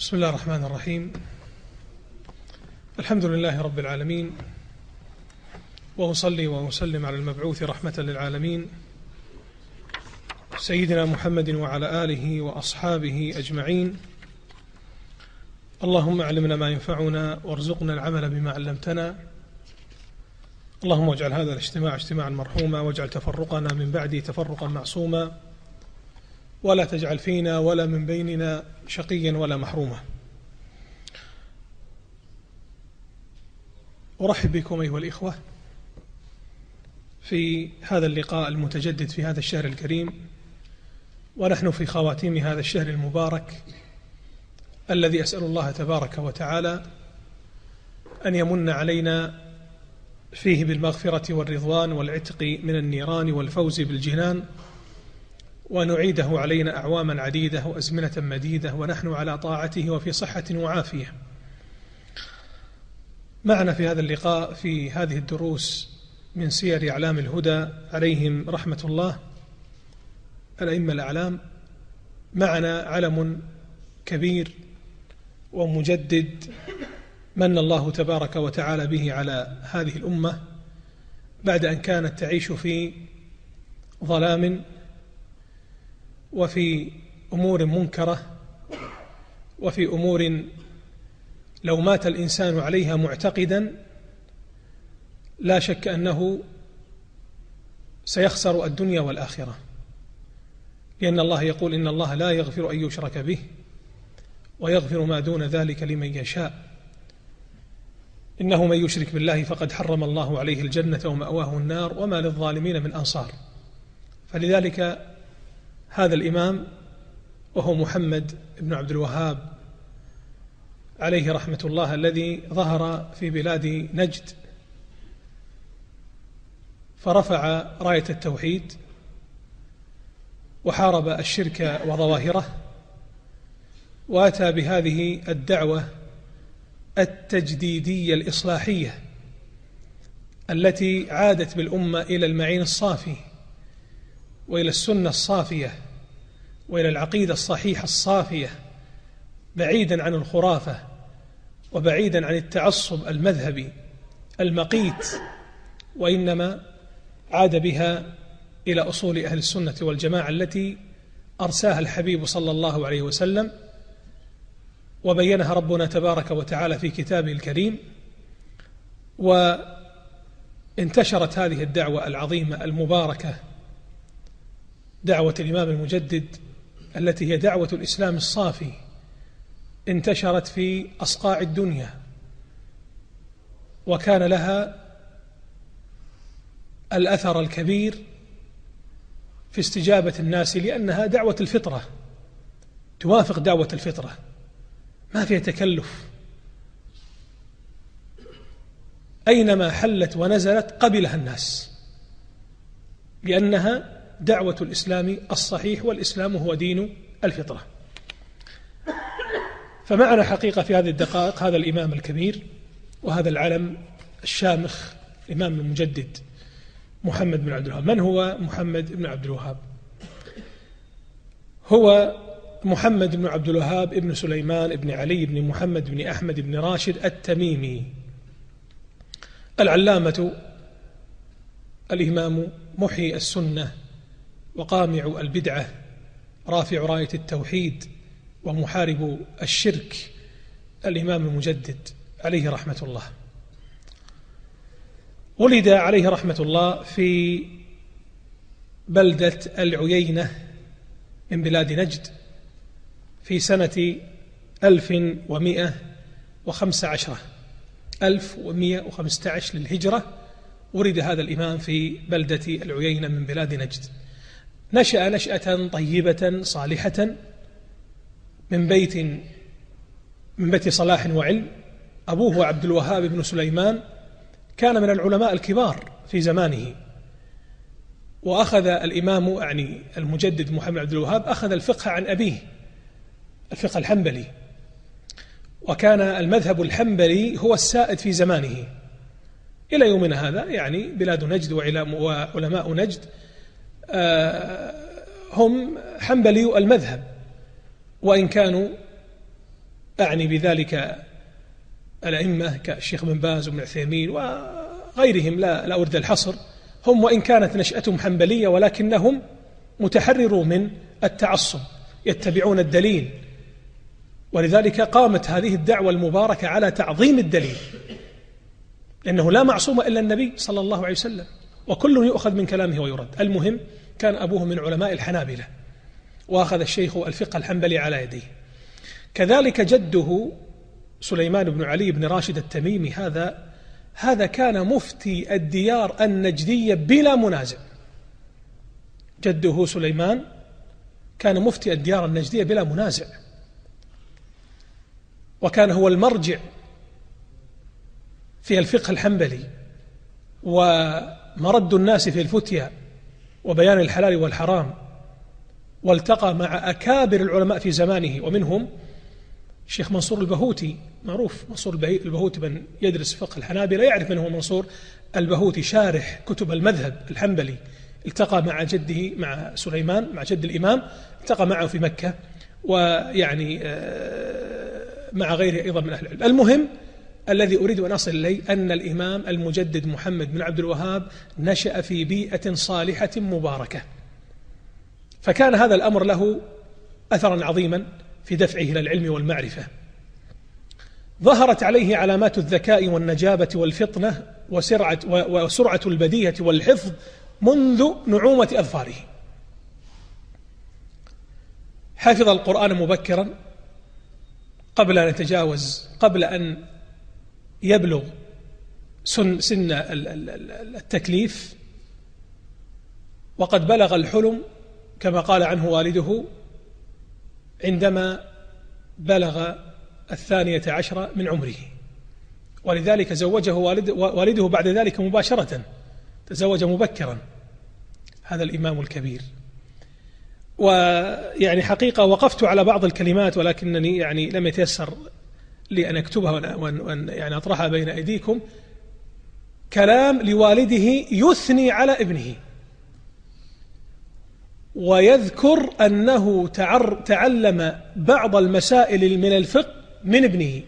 بسم الله الرحمن الرحيم. الحمد لله رب العالمين. وأصلي وأسلم على المبعوث رحمة للعالمين. سيدنا محمد وعلى آله وأصحابه أجمعين. اللهم علمنا ما ينفعنا وارزقنا العمل بما علمتنا. اللهم اجعل هذا الاجتماع اجتماعا مرحوما واجعل تفرقنا من بعده تفرقا معصوما. ولا تجعل فينا ولا من بيننا شقيا ولا محروما. أرحب بكم أيها الإخوة في هذا اللقاء المتجدد في هذا الشهر الكريم ونحن في خواتيم هذا الشهر المبارك الذي أسأل الله تبارك وتعالى أن يمن علينا فيه بالمغفرة والرضوان والعتق من النيران والفوز بالجنان ونعيده علينا أعواما عديدة وأزمنة مديدة ونحن على طاعته وفي صحة وعافية. معنا في هذا اللقاء في هذه الدروس من سير أعلام الهدى عليهم رحمة الله الأئمة الأعلام. معنا علم كبير ومجدد من الله تبارك وتعالى به على هذه الأمة بعد أن كانت تعيش في ظلام وفي أمور منكرة وفي أمور لو مات الإنسان عليها معتقدا لا شك أنه سيخسر الدنيا والآخرة. لأن الله يقول إن الله لا يغفر أن يشرك به ويغفر ما دون ذلك لمن يشاء. إنه من يشرك بالله فقد حرم الله عليه الجنة ومأواه النار وما للظالمين من أنصار. فلذلك هذا الإمام وهو محمد بن عبد الوهاب عليه رحمة الله الذي ظهر في بلاد نجد فرفع راية التوحيد وحارب الشرك وظواهره وأتى بهذه الدعوة التجديدية الإصلاحية التي عادت بالأمة إلى المعين الصافي. وإلى السنة الصافية وإلى العقيدة الصحيحة الصافية بعيدا عن الخرافة وبعيدا عن التعصب المذهبي المقيت وإنما عاد بها إلى أصول أهل السنة والجماعة التي أرساها الحبيب صلى الله عليه وسلم وبينها ربنا تبارك وتعالى في كتابه الكريم. وانتشرت هذه الدعوة العظيمة المباركة دعوة الإمام المجدد التي هي دعوة الإسلام الصافي انتشرت في أصقاع الدنيا وكان لها الأثر الكبير في استجابة الناس لأنها دعوة الفطرة توافق دعوة الفطرة ما فيها تكلف. أينما حلت ونزلت قبلها الناس لأنها دعوة الإسلام الصحيح والإسلام هو دين الفطرة. فمعنا حقيقة في هذه الدقائق هذا الإمام الكبير وهذا العلم الشامخ الإمام المجدد محمد بن عبد الوهاب. من هو محمد بن عبد الوهاب؟ هو محمد بن عبد الوهاب ابن سليمان بن علي بن محمد بن أحمد بن راشد التميمي. العلامة الإمام محيي السنة وقامع البدعة رافع راية التوحيد ومحارب الشرك الإمام المجدد عليه رحمة الله. ولد عليه رحمة الله في بلدة العيينة من بلاد نجد في سنة ألف ومائة وخمس عشرة ألف ومائة وخمسة عشر للهجرة ولد هذا الإمام في بلدة العيينة من بلاد نجد. نشأ نشأة طيبة صالحة من بيت من بيت صلاح وعلم. أبوه عبد الوهاب بن سليمان كان من العلماء الكبار في زمانه. وأخذ الإمام يعني المجدد محمد عبد الوهاب أخذ الفقه عن أبيه الفقه الحنبلي. وكان المذهب الحنبلي هو السائد في زمانه. إلى يومنا هذا يعني بلاد نجد وعلماء نجد هم حنبلي المذهب وإن كانوا أعني بذلك الأئمة كالشيخ بن باز وابن عثيمين وغيرهم لا, لا أريد الحصر هم وإن كانت نشأتهم حنبلية ولكنهم متحرروا من التعصب يتبعون الدليل ولذلك قامت هذه الدعوة المباركة على تعظيم الدليل لأنه لا معصوم إلا النبي صلى الله عليه وسلم وكل يؤخذ من كلامه ويرد. المهم كان أبوه من علماء الحنابلة وأخذ الشيخ الفقه الحنبلي على يديه. كذلك جده سليمان بن علي بن راشد التميمي هذا هذا كان مفتي الديار النجدية بلا منازع. جده سليمان كان مفتي الديار النجدية بلا منازع. وكان هو المرجع في الفقه الحنبلي ومرد الناس في الفتيا وبيان الحلال والحرام والتقى مع أكابر العلماء في زمانه ومنهم الشيخ منصور البهوتي. معروف منصور البهوتي من يدرس فقه الحنابلة يعرف من هو منصور البهوتي شارح كتب المذهب الحنبلي. التقى مع جده مع سليمان مع جد الإمام التقى معه في مكة ويعني آه، مع غيره أيضا من أهل العلم. المهم الذي أريد أن أصل إليه أن الإمام المجدد محمد بن عبد الوهاب نشأ في بيئة صالحة مباركة. فكان هذا الأمر له أثرا عظيما في دفعه إلى العلم والمعرفة. ظهرت عليه علامات الذكاء والنجابة والفطنة وسرعة, وسرعة البديهة والحفظ منذ نعومة أظفاره. حفظ القرآن مبكرا قبل أن يتجاوز قبل أن يبلغ سن, سن التكليف وقد بلغ الحلم كما قال عنه والده عندما بلغ الثانية عشر من عمره. ولذلك زوجه والد والده بعد ذلك مباشرة تزوج مبكرا. هذا الإمام الكبير. ويعني حقيقة وقفت على بعض الكلمات ولكنني يعني لم يتيسر لي أن أكتبها وأن يعني أطرحها بين أيديكم. كلام لوالده يثني على ابنه. ويذكر أنه تعلم بعض المسائل من الفقه من ابنه.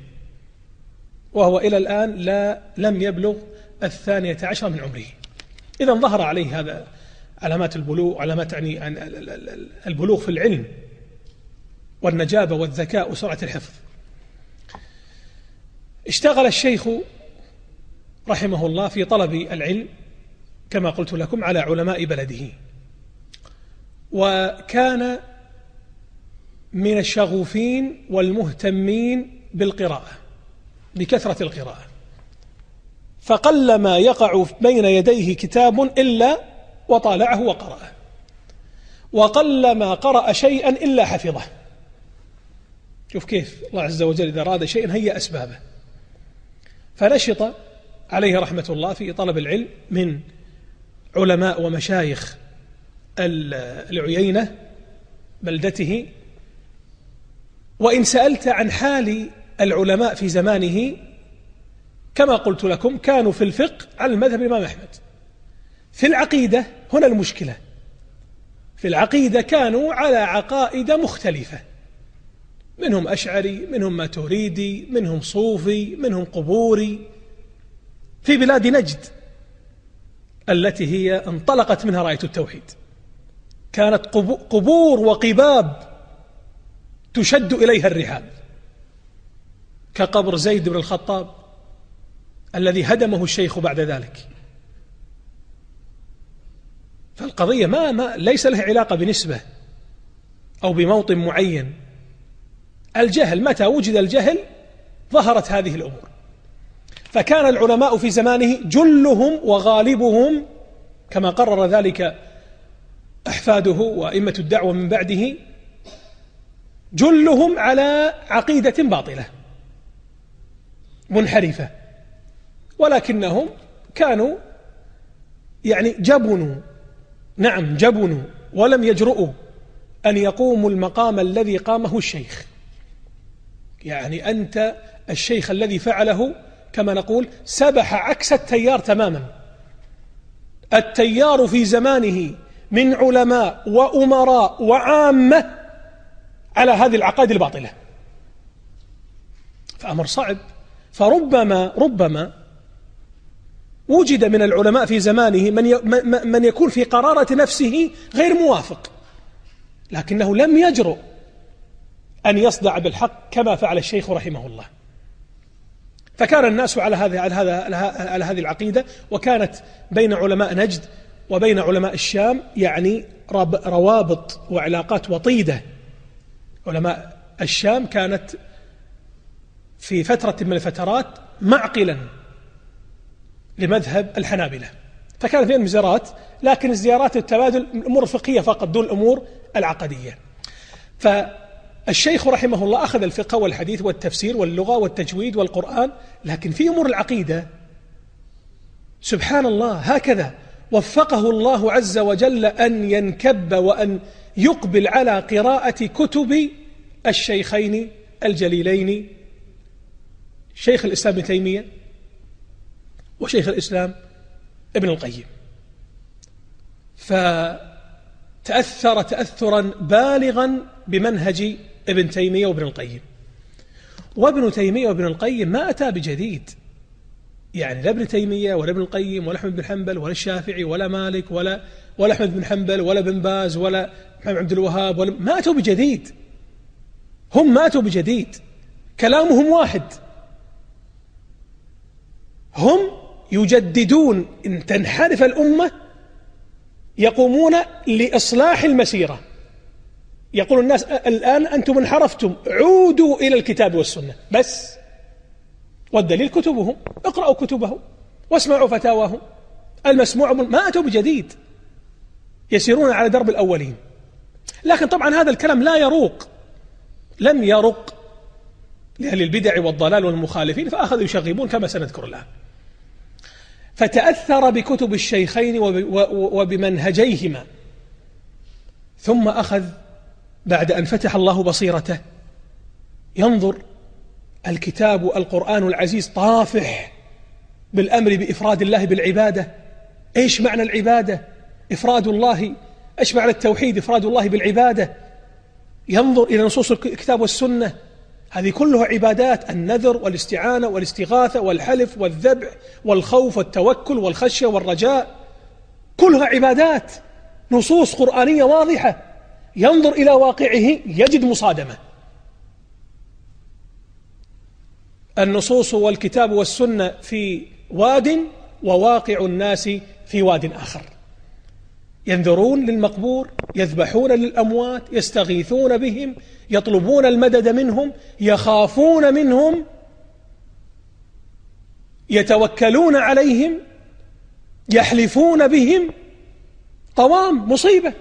وهو إلى الآن لا لم يبلغ الثانية عشر من عمره. إذا ظهر عليه هذا علامات البلوغ علامات يعني البلوغ في العلم والنجابة والذكاء وسرعة الحفظ. اشتغل الشيخ رحمه الله في طلب العلم كما قلت لكم على علماء بلده. وكان من الشغوفين والمهتمين بالقراءة بكثرة القراءة. فقلما يقع بين يديه كتاب إلا وطالعه وقرأه. وقلما قرأ شيئا إلا حفظه. شوف كيف الله عز وجل إذا أراد شيئا هيأ أسبابه. فنشط عليه رحمة الله في طلب العلم من علماء ومشايخ العيينة بلدته. وإن سألت عن حال العلماء في زمانه كما قلت لكم كانوا في الفقه على المذهب الإمام أحمد. في العقيدة هنا المشكلة. في العقيدة كانوا على عقائد مختلفة. منهم أشعري منهم ماتوريدي منهم صوفي منهم قبوري. في بلاد نجد التي هي انطلقت منها رأية التوحيد. كانت قبور وقباب تشد إليها الرحال كقبر زيد بن الخطاب الذي هدمه الشيخ بعد ذلك. فالقضية ما, ما ليس لها علاقة بنسبة أو بموطن معين. الجهل متى وجد الجهل؟ ظهرت هذه الأمور. فكان العلماء في زمانه جلهم وغالبهم كما قرر ذلك أحفاده وأئمة الدعوة من بعده جلهم على عقيدة باطلة منحرفة. ولكنهم كانوا يعني جبنوا نعم جبنوا ولم يجرؤوا أن يقوموا المقام الذي قامه الشيخ. يعني أنت الشيخ الذي فعله كما نقول سبح عكس التيار تماما. التيار في زمانه من علماء وأمراء وعامة على هذه العقائد الباطلة. فأمر صعب. فربما ربما وجد من العلماء في زمانه من من يكون في قرارة نفسه غير موافق لكنه لم يجرؤ. أن يصدع بالحق كما فعل الشيخ رحمه الله. فكان الناس على هذه على هذا على هذه العقيدة وكانت بين علماء نجد وبين علماء الشام يعني روابط وعلاقات وطيدة. علماء الشام كانت في فترة من الفترات معقلا لمذهب الحنابلة. فكانت بينهم زيارات لكن الزيارات التبادل الأمور الفقهية فقط دون الأمور العقدية. فالشيخ رحمه الله أخذ الفقه والحديث والتفسير واللغة والتجويد والقرآن لكن في أمور العقيدة سبحان الله هكذا وفقه الله عز وجل أن ينكب وأن يقبل على قراءة كتب الشيخين الجليلين شيخ الإسلام ابن تيمية وشيخ الإسلام ابن القيم. فتأثر تأثرا بالغا بمنهج ابن تيمية وابن القيم. وابن تيمية وابن القيم ما أتى بجديد. يعني لا ابن تيمية ولا ابن القيم ولا أحمد بن حنبل ولا الشافعي ولا مالك ولا ولا أحمد بن حنبل ولا بن باز ولا محمد عبد الوهاب ولا ما أتوا بجديد. هم ما أتوا بجديد. كلامهم واحد. هم يجددون إن تنحرف الأمة يقومون لإصلاح المسيرة. يقول الناس الآن أنتم انحرفتم عودوا إلى الكتاب والسنة. بس والدليل كتبهم اقرأوا كتبهم واسمعوا فتاواهم. المسموع ما أتوا بجديد. يسيرون على درب الأولين. لكن طبعا هذا الكلام لا يروق. لم يرق لأهل البدع والضلال والمخالفين فأخذوا يشغبون كما سنذكر الآن. فتأثر بكتب الشيخين وبمنهجيهما. ثم أخذ بعد أن فتح الله بصيرته. ينظر الكتاب القرآن العزيز طافح بالأمر بإفراد الله بالعبادة. إيش معنى العبادة؟ إفراد الله. إيش معنى التوحيد؟ إفراد الله بالعبادة. ينظر إلى نصوص الكتاب والسنة. هذه كلها عبادات النذر والاستعانة والاستغاثة والحلف والذبح والخوف والتوكل والخشية والرجاء. كلها عبادات. نصوص قرآنية واضحة. ينظر إلى واقعه يجد مصادمة. النصوص والكتاب والسنة في واد وواقع الناس في واد آخر. ينذرون للمقبور يذبحون للأموات يستغيثون بهم يطلبون المدد منهم يخافون منهم يتوكلون عليهم يحلفون بهم. طوام مصيبة.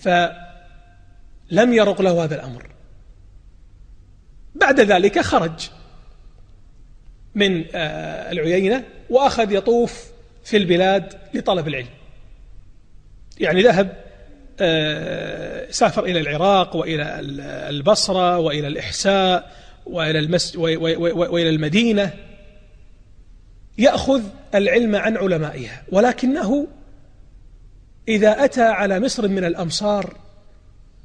فلم يرق له هذا الأمر. بعد ذلك خرج من آه، العيينة وأخذ يطوف في البلاد لطلب العلم. يعني ذهب آه، سافر إلى العراق وإلى البصرة وإلى الإحساء وإلى, المس وإلى المدينة يأخذ العلم عن علمائها ولكنه إذا أتى على مصر من الأمصار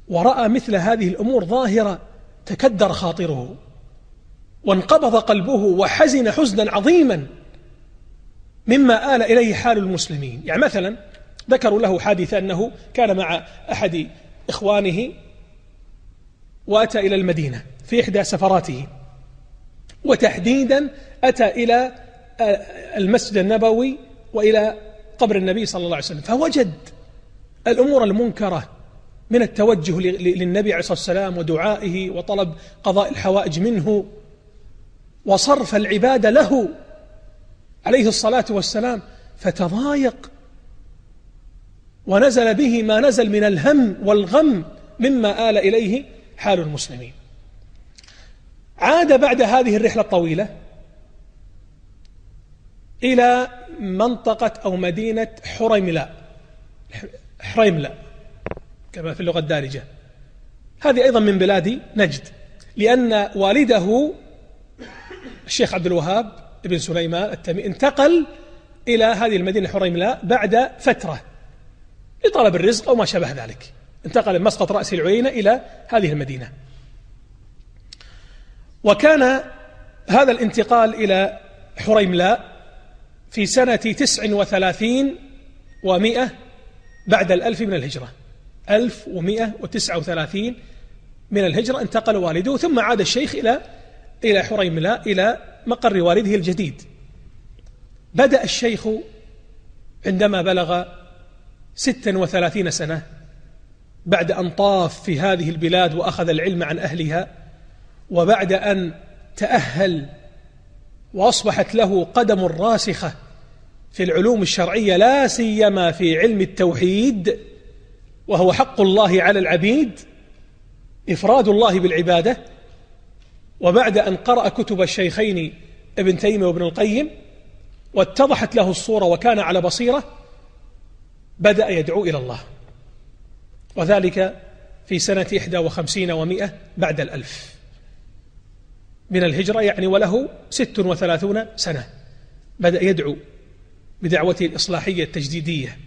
ورأى مثل هذه الأمور ظاهرة تكدر خاطره وانقبض قلبه وحزن حزنا عظيما مما آل إليه حال المسلمين. يعني مثلا ذكروا له حادثة أنه كان مع أحد إخوانه وأتى إلى المدينة في إحدى سفراته وتحديدا أتى إلى المسجد النبوي وإلى قبر النبي صلى الله عليه وسلم فوجد الأمور المنكرة من التوجه للنبي عليه الصلاة والسلام ودعائه وطلب قضاء الحوائج منه وصرف العبادة له عليه الصلاة والسلام فتضايق ونزل به ما نزل من الهم والغم مما آل إليه حال المسلمين. عاد بعد هذه الرحلة الطويلة إلى منطقة أو مدينة حريملاء حريملاء كما في اللغة الدارجة. هذه أيضا من بلاد نجد لأن والده الشيخ عبد الوهاب بن سليمان التميمي انتقل إلى هذه المدينة حريملاء بعد فترة لطلب الرزق أو ما شابه ذلك. انتقل من مسقط رأس العيينة إلى هذه المدينة. وكان هذا الانتقال إلى حريملاء في سنة تسع وثلاثين ومائة بعد الألف من الهجرة. ألف ومائة وتسعة وثلاثين من الهجرة انتقل والده ثم عاد الشيخ إلى إلى حريملاء إلى مقر والده الجديد. بدأ الشيخ عندما بلغ ستا وثلاثين سنة بعد أن طاف في هذه البلاد وأخذ العلم عن أهلها وبعد أن تأهل وأصبحت له قدم راسخة في العلوم الشرعية لا سيما في علم التوحيد وهو حق الله على العبيد إفراد الله بالعبادة. وبعد أن قرأ كتب الشيخين ابن تيمية وابن القيم واتضحت له الصورة وكان على بصيرة بدأ يدعو إلى الله. وذلك في سنة إحدى وخمسين ومائة بعد الألف. من الهجرة يعني وله ست وثلاثون سنة. بدأ يدعو بدعوته الإصلاحية التجديدية.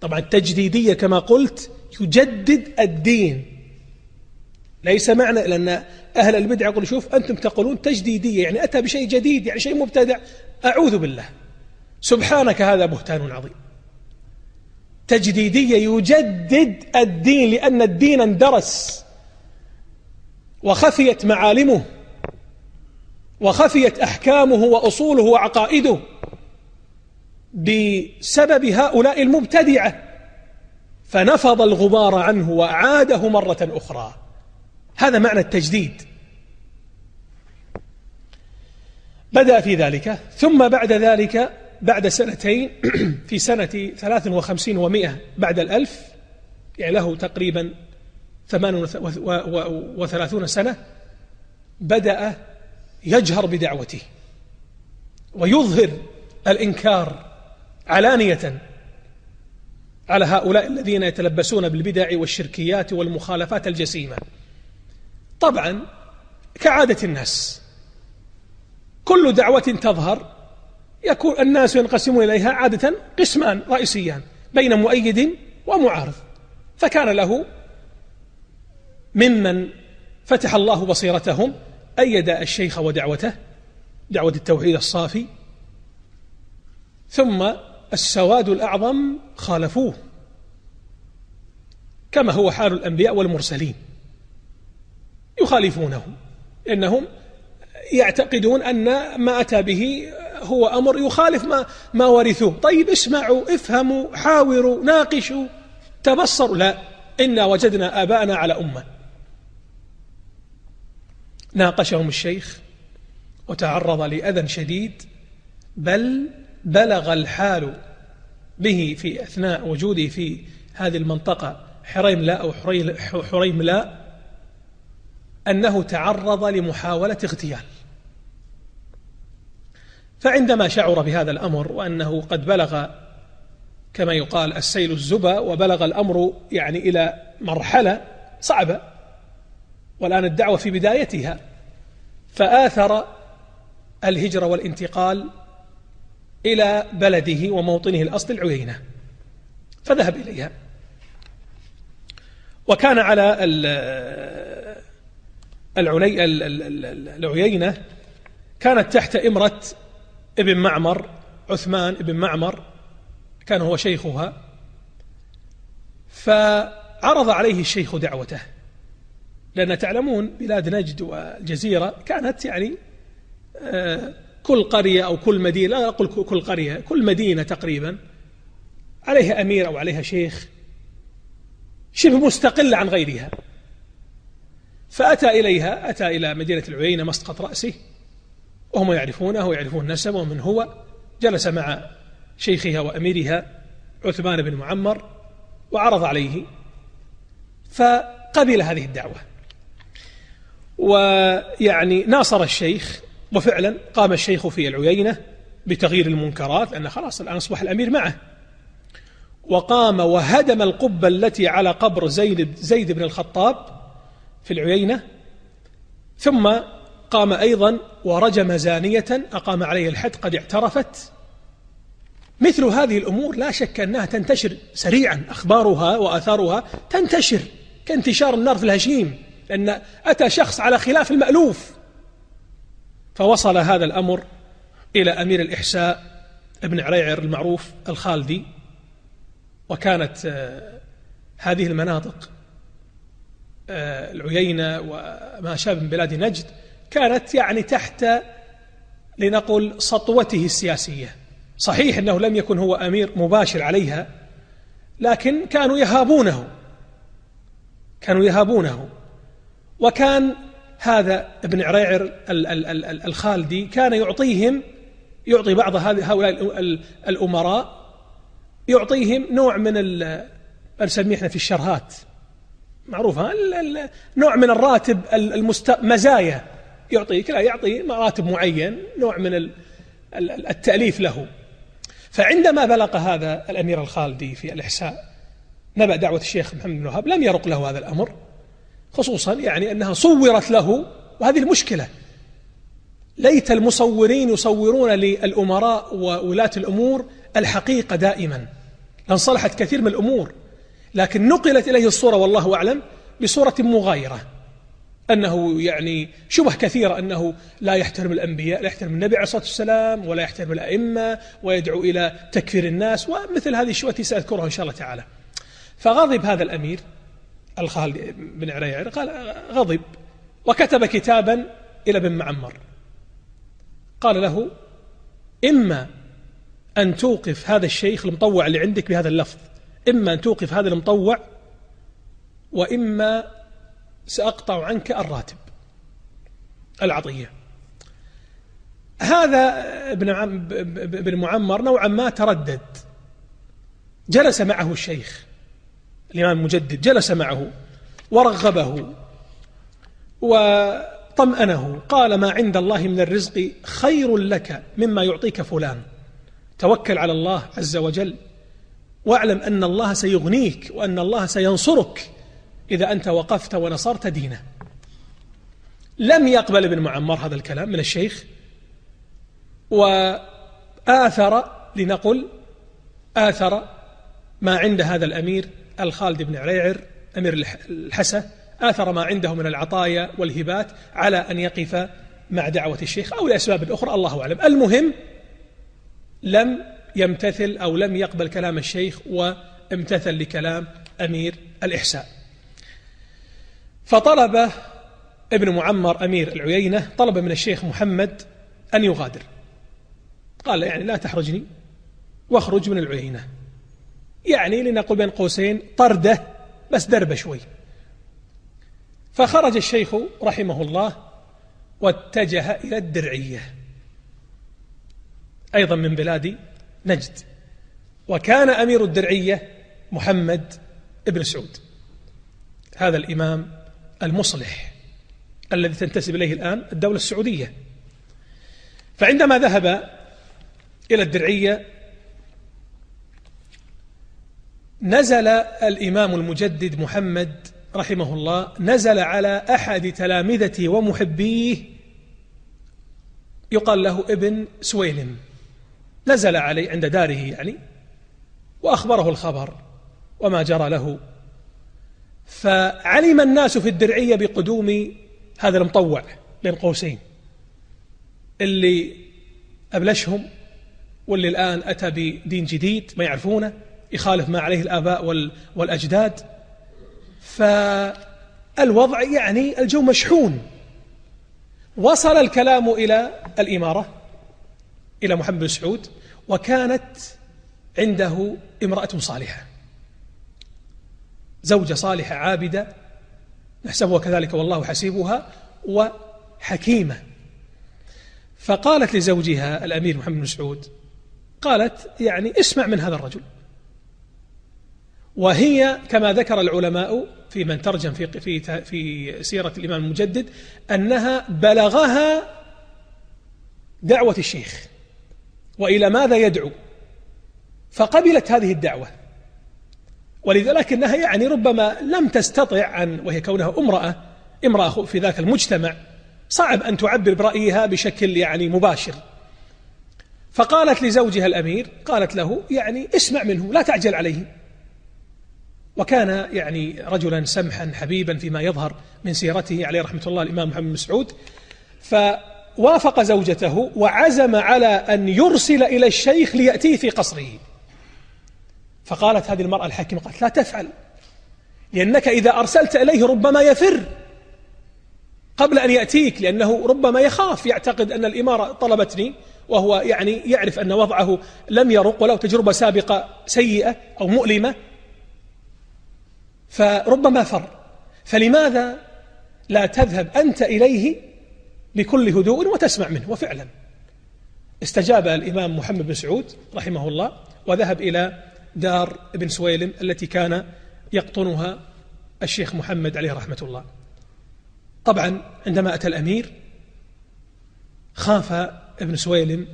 طبعا التجديدية كما قلت يجدد الدين. ليس معنى لأن أهل البدع يقول شوف أنتم تقولون تجديدية يعني أتى بشيء جديد يعني شيء مبتدع. أعوذ بالله. سبحانك هذا بهتان عظيم. تجديدية يجدد الدين لأن الدين اندرس وخفيت معالمه. وخفيت أحكامه وأصوله وعقائده بسبب هؤلاء المبتدعة فنفض الغبار عنه وأعاده مرة أخرى. هذا معنى التجديد. بدأ في ذلك ثم بعد ذلك بعد سنتين في سنة ثلاث وخمسين ومائة بعد الألف يعني له تقريبا ثمان وثلاثون سنة بدأ يجهر بدعوته ويظهر الإنكار علانية على هؤلاء الذين يتلبسون بالبدع والشركيات والمخالفات الجسيمة. طبعا كعادة الناس كل دعوة تظهر يكون الناس ينقسمون إليها عادة قسمان رئيسيان بين مؤيد ومعارض. فكان له ممن فتح الله بصيرتهم أيد الشيخ ودعوته دعوة التوحيد الصافي ثم السواد الأعظم خالفوه كما هو حال الأنبياء والمرسلين يخالفونه لأنهم يعتقدون أن ما أتى به هو أمر يخالف ما, ما ورثوه. طيب اسمعوا افهموا حاوروا ناقشوا تبصروا. لا إنا وجدنا آباءنا على أمة. ناقشهم الشيخ وتعرض لأذى شديد بل بلغ الحال به في أثناء وجوده في هذه المنطقة حريم لا أو حريم لا أنه تعرض لمحاولة اغتيال. فعندما شعر بهذا الأمر وأنه قد بلغ كما يقال السيل الزبا وبلغ الأمر يعني إلى مرحلة صعبة والآن الدعوة في بدايتها. فآثر الهجرة والانتقال إلى بلده وموطنه الأصل العيينة فذهب إليها. وكان على العلي العيينة كانت تحت إمرة ابن معمر عثمان ابن معمر كان هو شيخها. فعرض عليه الشيخ دعوته. لأن تعلمون بلاد نجد والجزيرة كانت يعني آه، كل قرية أو كل مدينة لا أقول كل قرية كل مدينة تقريبا عليها أمير أو عليها شيخ شبه مستقلة عن غيرها. فأتى إليها أتى إلى مدينة العيينة مسقط رأسه وهم يعرفونه ويعرفون نسبه ومن هو. جلس مع شيخها وأميرها عثمان بن معمر وعرض عليه فقبل هذه الدعوة. ويعني ناصر الشيخ وفعلا قام الشيخ في العيينة بتغيير المنكرات لأن خلاص الآن أصبح الأمير معه. وقام وهدم القبة التي على قبر زيد, زيد بن الخطاب في العيينة. ثم قام أيضا ورجم زانية أقام عليه الحد قد اعترفت. مثل هذه الأمور لا شك أنها تنتشر سريعا أخبارها وآثارها تنتشر كانتشار النار في الهشيم. لأن أتى شخص على خلاف المألوف. فوصل هذا الأمر إلى أمير الإحساء ابن عريعر المعروف الخالدي وكانت آه، هذه المناطق آه، العيينة وما شابه من بلاد نجد كانت يعني تحت لنقل سطوته السياسية. صحيح أنه لم يكن هو أمير مباشر عليها لكن كانوا يهابونه. كانوا يهابونه. وكان هذا ابن عريعر الخالدي كان يعطيهم يعطي بعض هؤلاء الأمراء يعطيهم نوع من نسميه إحنا في الشرهات. معروفة نوع من الراتب المست... مزايا. يعطيك لا يعطي راتب معين نوع من التأليف له. فعندما بلغ هذا الأمير الخالدي في الإحساء نبأ دعوة الشيخ محمد بن وهاب لم يرق له هذا الأمر. خصوصا يعني أنها صورت له وهذه المشكلة. ليت المصورين يصورون للأمراء وولاة الأمور الحقيقة دائما. لانصلحت كثير من الأمور. لكن نقلت إليه الصورة والله أعلم بصورة مغايرة. أنه يعني شبه كثيرة أنه لا يحترم الأنبياء لا يحترم النبي عليه الصلاة والسلام ولا يحترم الأئمة ويدعو إلى تكفير الناس ومثل هذه الشبهة سأذكرها إن شاء الله تعالى. فغضب هذا الأمير. الخالد بن عريعر قال غضب وكتب كتابا إلى ابن معمر. قال له إما أن توقف هذا الشيخ المطوع اللي عندك بهذا اللفظ إما أن توقف هذا المطوع وإما سأقطع عنك الراتب العطية. هذا ابن ابن معمر نوعا ما تردد. جلس معه الشيخ. الإمام المجدد جلس معه ورغبه وطمأنه قال ما عند الله من الرزق خير لك مما يعطيك فلان. توكل على الله عز وجل واعلم أن الله سيغنيك وأن الله سينصرك إذا أنت وقفت ونصرت دينه. لم يقبل ابن معمر هذا الكلام من الشيخ وآثر لنقل آثر ما عند هذا الأمير الخالد بن عريعر أمير الحسا آثر ما عنده من العطايا والهبات على أن يقف مع دعوة الشيخ أو لأسباب أخرى الله أعلم. المهم لم يمتثل أو لم يقبل كلام الشيخ وامتثل لكلام أمير الإحساء. فطلب ابن معمر أمير العيينة طلب من الشيخ محمد أن يغادر. قال يعني لا تحرجني واخرج من العيينة. يعني لنقول بين قوسين طردة بس دربة شوي. فخرج الشيخ رحمه الله واتجه إلى الدرعية. أيضا من بلاد نجد. وكان أمير الدرعية محمد ابن سعود. هذا الإمام المصلح الذي تنتسب إليه الآن الدولة السعودية. فعندما ذهب إلى الدرعية نزل الإمام المجدد محمد رحمه الله نزل على أحد تلامذته ومحبيه يقال له ابن سويلم. نزل عليه عند داره يعني وأخبره الخبر وما جرى له. فعلم الناس في الدرعية بقدوم هذا المطوع بين قوسين. اللي أبلشهم واللي الآن أتى بدين جديد ما يعرفونه. يخالف ما عليه الآباء والأجداد. فالوضع يعني الجو مشحون. وصل الكلام إلى الإمارة إلى محمد بن سعود وكانت عنده امرأة صالحة زوجة صالحة عابدة نحسبها كذلك والله حسيبها وحكيمة. فقالت لزوجها الأمير محمد بن سعود قالت يعني اسمع من هذا الرجل. وهي كما ذكر العلماء في من ترجم في في في سيرة الإمام المجدد أنها بلغها دعوة الشيخ وإلى ماذا يدعو؟ فقبلت هذه الدعوة. ولذلك يعني ربما لم تستطع أن وهي كونها امرأة امرأة في ذاك المجتمع صعب أن تعبر برأيها بشكل يعني مباشر. فقالت لزوجها الأمير قالت له يعني اسمع منه لا تعجل عليه. وكان يعني رجلا سمحا حبيبا فيما يظهر من سيرته عليه رحمة الله الإمام محمد مسعود ووافق زوجته وعزم على أن يرسل إلى الشيخ ليأتيه في قصره. فقالت هذه المرأة الحكيمة قالت لا تفعل لأنك إذا أرسلت إليه ربما يفر قبل أن يأتيك لأنه ربما يخاف يعتقد أن الإمارة طلبتني وهو يعني يعرف أن وضعه لم يرق ولو تجربة سابقة سيئة أو مؤلمة. فربما فر. فلماذا لا تذهب أنت إليه بكل هدوء وتسمع منه؟ وفعلا. استجاب الإمام محمد بن سعود رحمه الله وذهب إلى دار ابن سويلم التي كان يقطنها الشيخ محمد عليه رحمة الله. طبعا عندما أتى الأمير خاف ابن سويلم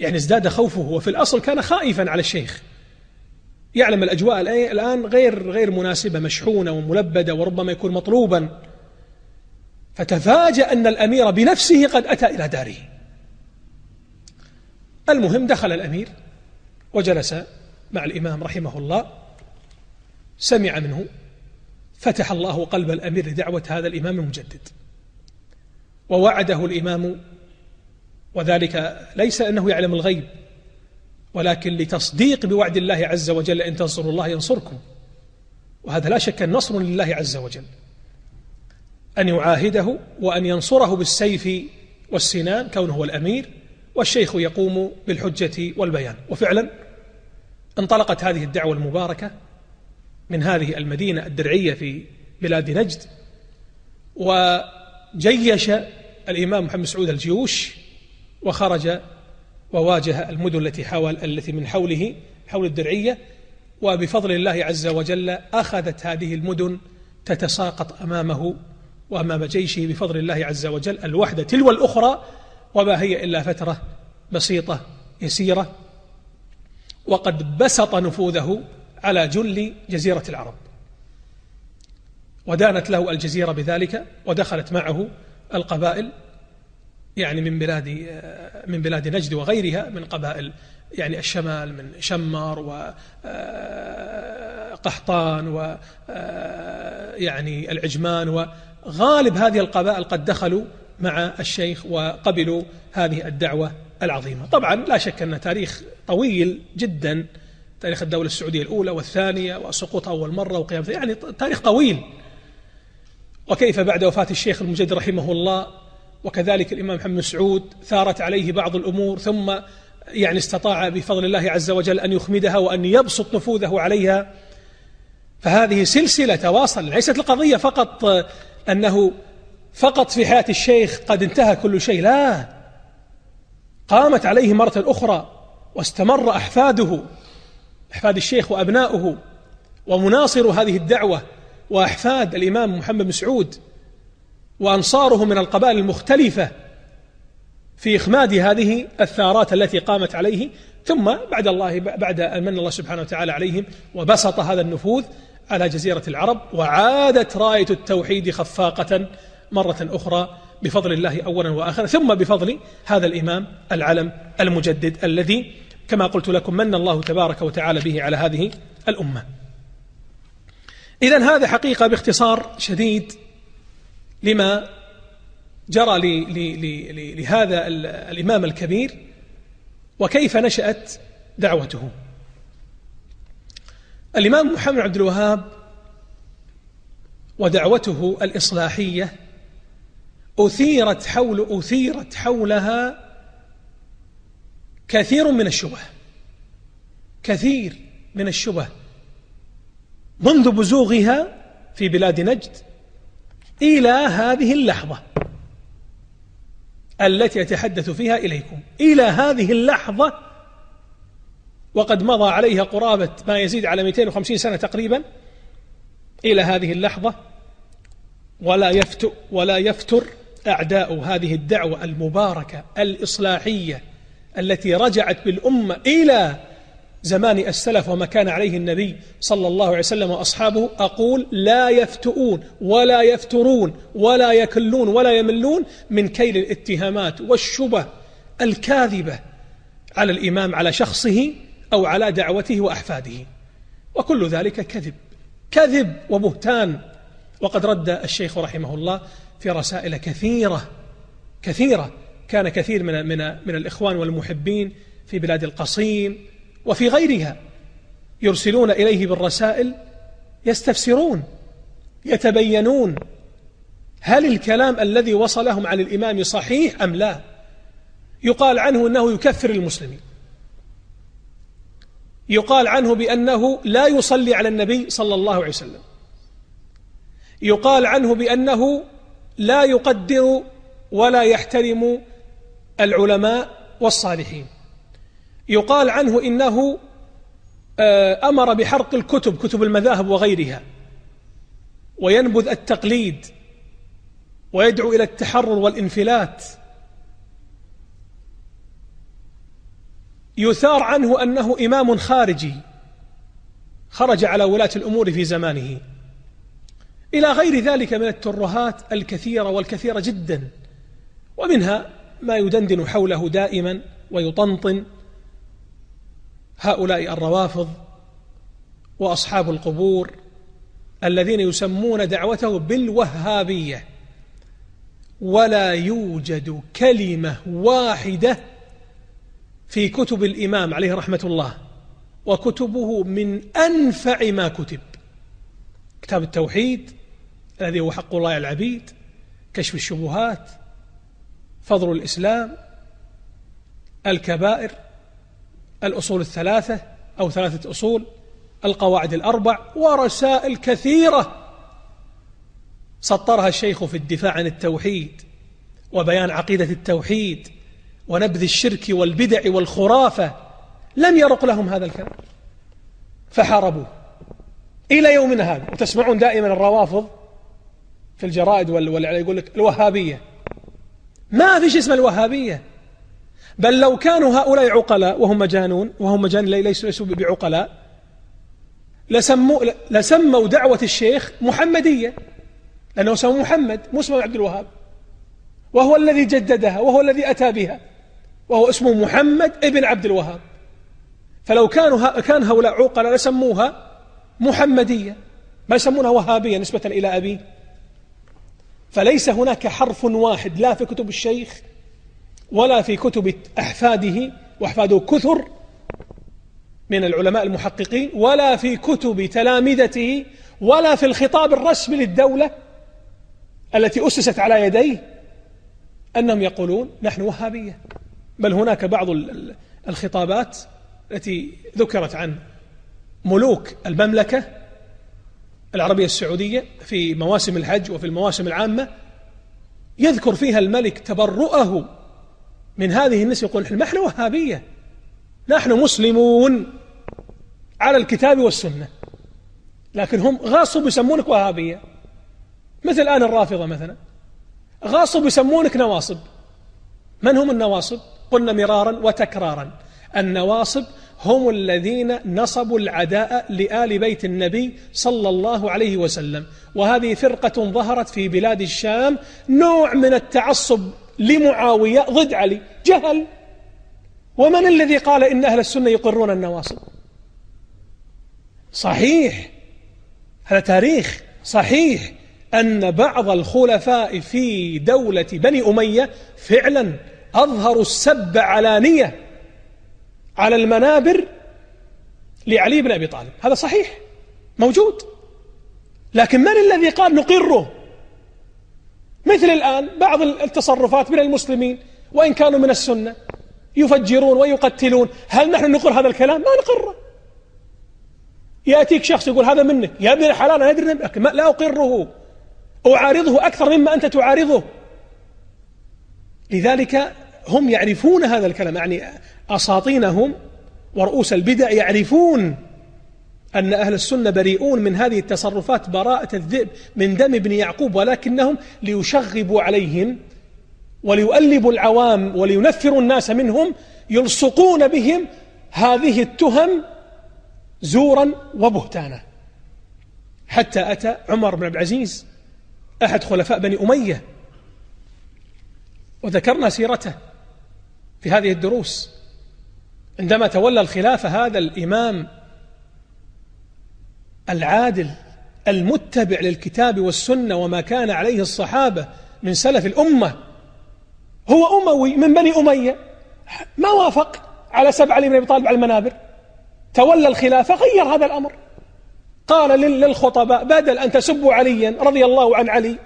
يعني ازداد خوفه وفي الأصل كان خائفا على الشيخ. يعلم الأجواء الآن غير غير مناسبة مشحونة وملبدة وربما يكون مطلوبا. فتفاجأ أن الأمير بنفسه قد أتى إلى داره. المهم دخل الأمير وجلس مع الإمام رحمه الله سمع منه فتح الله قلب الأمير لدعوة هذا الإمام المجدد. ووعده الإمام وذلك ليس أنه يعلم الغيب ولكن لتصديق بوعد الله عز وجل إن تنصروا الله ينصركم. وهذا لا شك النصر لله عز وجل. أن يعاهده وأن ينصره بالسيف والسنان كونه هو الأمير والشيخ يقوم بالحجة والبيان. وفعلا انطلقت هذه الدعوة المباركة من هذه المدينة الدرعية في بلاد نجد وجيش الإمام محمد سعود الجيوش وخرج وواجه المدن التي حاول التي من حوله حول الدرعية وبفضل الله عز وجل أخذت هذه المدن تتساقط أمامه وأمام جيشه بفضل الله عز وجل الوحدة تلو الأخرى وما هي إلا فترة بسيطة يسيرة وقد بسط نفوذه على جل جزيرة العرب. ودانت له الجزيرة بذلك ودخلت معه القبائل يعني من بلاد من بلاد نجد وغيرها من قبائل يعني الشمال من شمر وقحطان و يعني العجمان وغالب هذه القبائل قد دخلوا مع الشيخ وقبلوا هذه الدعوة العظيمة. طبعا لا شك أن تاريخ طويل جدا تاريخ الدولة السعودية الأولى والثانية وسقوط أول مرة وقيام يعني تاريخ طويل. وكيف بعد وفاة الشيخ المجد رحمه الله وكذلك الإمام محمد سعود ثارت عليه بعض الأمور ثم يعني استطاع بفضل الله عز وجل أن يخمدها وأن يبسط نفوذه عليها. فهذه سلسلة تواصل ليست القضية فقط أنه فقط في حياة الشيخ قد انتهى كل شيء لا. قامت عليه مرة أخرى واستمر أحفاده أحفاد الشيخ وأبناؤه ومناصر هذه الدعوة وأحفاد الإمام محمد بن سعود. وأنصاره من القبائل المختلفة في إخماد هذه الثارات التي قامت عليه ثم بعد الله بعد أن من الله سبحانه وتعالى عليهم وبسط هذا النفوذ على جزيرة العرب وعادت راية التوحيد خفاقة مرة أخرى بفضل الله أولا وآخرا ثم بفضل هذا الإمام العلم المجدد الذي كما قلت لكم من الله تبارك وتعالى به على هذه الأمة. إذا هذا حقيقة باختصار شديد لما جرى لهذا الإمام الكبير وكيف نشأت دعوته. الإمام محمد عبد الوهاب ودعوته الإصلاحية أثيرت حول أثيرت حولها كثير من الشبه. كثير من الشبه منذ بزوغها في بلاد نجد. إلى هذه اللحظة التي أتحدث فيها إليكم. إلى هذه اللحظة وقد مضى عليها قرابة ما يزيد على 250 سنة تقريبا. إلى هذه اللحظة ولا يفتر ولا يفتر أعداء هذه الدعوة المباركة الإصلاحية التي رجعت بالأمة إلى زمان السلف وما كان عليه النبي صلى الله عليه وسلم وأصحابه أقول لا يفتؤون ولا يفترون ولا يكلون ولا يملون من كيل الاتهامات والشبه الكاذبة على الإمام على شخصه أو على دعوته وأحفاده. وكل ذلك كذب كذب وبهتان. وقد رد الشيخ رحمه الله في رسائل كثيرة كثيرة. كان كثير من من من الإخوان والمحبين في بلاد القصيم وفي غيرها يرسلون إليه بالرسائل يستفسرون يتبينون هل الكلام الذي وصلهم عن الإمام صحيح أم لا؟ يقال عنه أنه يكفر المسلمين. يقال عنه بأنه لا يصلي على النبي صلى الله عليه وسلم. يقال عنه بأنه لا يقدر ولا يحترم العلماء والصالحين. يقال عنه إنه آه، أمر بحرق الكتب كتب المذاهب وغيرها وينبذ التقليد ويدعو إلى التحرر والانفلات. يثار عنه أنه إمام خارجي خرج على ولاة الأمور في زمانه. إلى غير ذلك من الترهات الكثيرة والكثيرة جدا ومنها ما يدندن حوله دائما ويطنطن هؤلاء الروافض وأصحاب القبور الذين يسمون دعوته بالوهابية. ولا يوجد كلمة واحدة في كتب الإمام عليه رحمة الله وكتبه من أنفع ما كتب. كتاب التوحيد الذي هو حق الله على العبيد كشف الشبهات فضل الإسلام الكبائر الأصول الثلاثة أو ثلاثة أصول القواعد الأربع ورسائل كثيرة سطرها الشيخ في الدفاع عن التوحيد وبيان عقيدة التوحيد ونبذ الشرك والبدع والخرافة لم يرق لهم هذا الكلام فحاربوه إلى يومنا هذا. وتسمعون دائما الروافض في الجرائد وال يقول لك الوهابية. ما في شيء اسمه الوهابية. بل لو كانوا هؤلاء عقلاء وهم مجانون وهم مجانين ليسوا ليسوا بعقلاء لسموا لسموا دعوة الشيخ محمدية لأنه اسمه محمد مو اسمه عبد الوهاب. وهو الذي جددها وهو الذي أتى بها. وهو اسمه محمد ابن عبد الوهاب. فلو كانوا كان هؤلاء عقلاء لسموها محمدية. ما يسمونها وهابية نسبة إلى أبيه فليس هناك حرف واحد لا في كتب الشيخ ولا في كتب أحفاده وأحفاده كثر من العلماء المحققين ولا في كتب تلامذته ولا في الخطاب الرسمي للدولة التي أسست على يديه أنهم يقولون نحن وهابية. بل هناك بعض الخطابات التي ذكرت عن ملوك المملكة العربية السعودية في مواسم الحج وفي المواسم العامة يذكر فيها الملك تبرؤه من هذه النسبة يقول نحن وهابية. نحن مسلمون على الكتاب والسنة. لكن هم غاصوا يسمونك وهابية. مثل الآن الرافضة مثلا. غاصب يسمونك نواصب. من هم النواصب؟ قلنا مرارا وتكرارا. النواصب هم الذين نصبوا العداء لآل بيت النبي صلى الله عليه وسلم. وهذه فرقة ظهرت في بلاد الشام نوع من التعصب. لمعاوية ضد علي. جهل. ومن الذي قال إن أهل السنة يقرون النواصب؟ صحيح. هذا تاريخ. صحيح أن بعض الخلفاء في دولة بني أمية فعلا أظهروا السب علانية على المنابر لعلي بن أبي طالب. هذا صحيح. موجود. لكن من الذي قال نقره؟ مثل الآن بعض التصرفات من المسلمين وإن كانوا من السنة يفجرون ويقتلون. هل نحن نقر هذا الكلام؟ ما نقره يأتيك شخص يقول هذا منك. يا ابن الحلال أنا أدري لا أقره. أعارضه أكثر مما أنت تعارضه. لذلك هم يعرفون هذا الكلام. يعني أساطينهم ورؤوس البدع يعرفون أن أهل السنة بريئون من هذه التصرفات براءة الذئب من دم ابن يعقوب ولكنهم ليشغبوا عليهم وليؤلبوا العوام ولينفروا الناس منهم يلصقون بهم هذه التهم زورا وبهتانا. حتى أتى عمر بن عبد العزيز أحد خلفاء بني أمية وذكرنا سيرته في هذه الدروس. عندما تولى الخلافة هذا الإمام العادل المتبع للكتاب والسنة وما كان عليه الصحابة من سلف الأمة. هو أموي من بني أمية. ما وافق على سبع علي بن أبي طالب على المنابر. تولى الخلافة غير هذا الأمر. قال للخطباء بدل أن تسبوا عليا رضي الله عن علي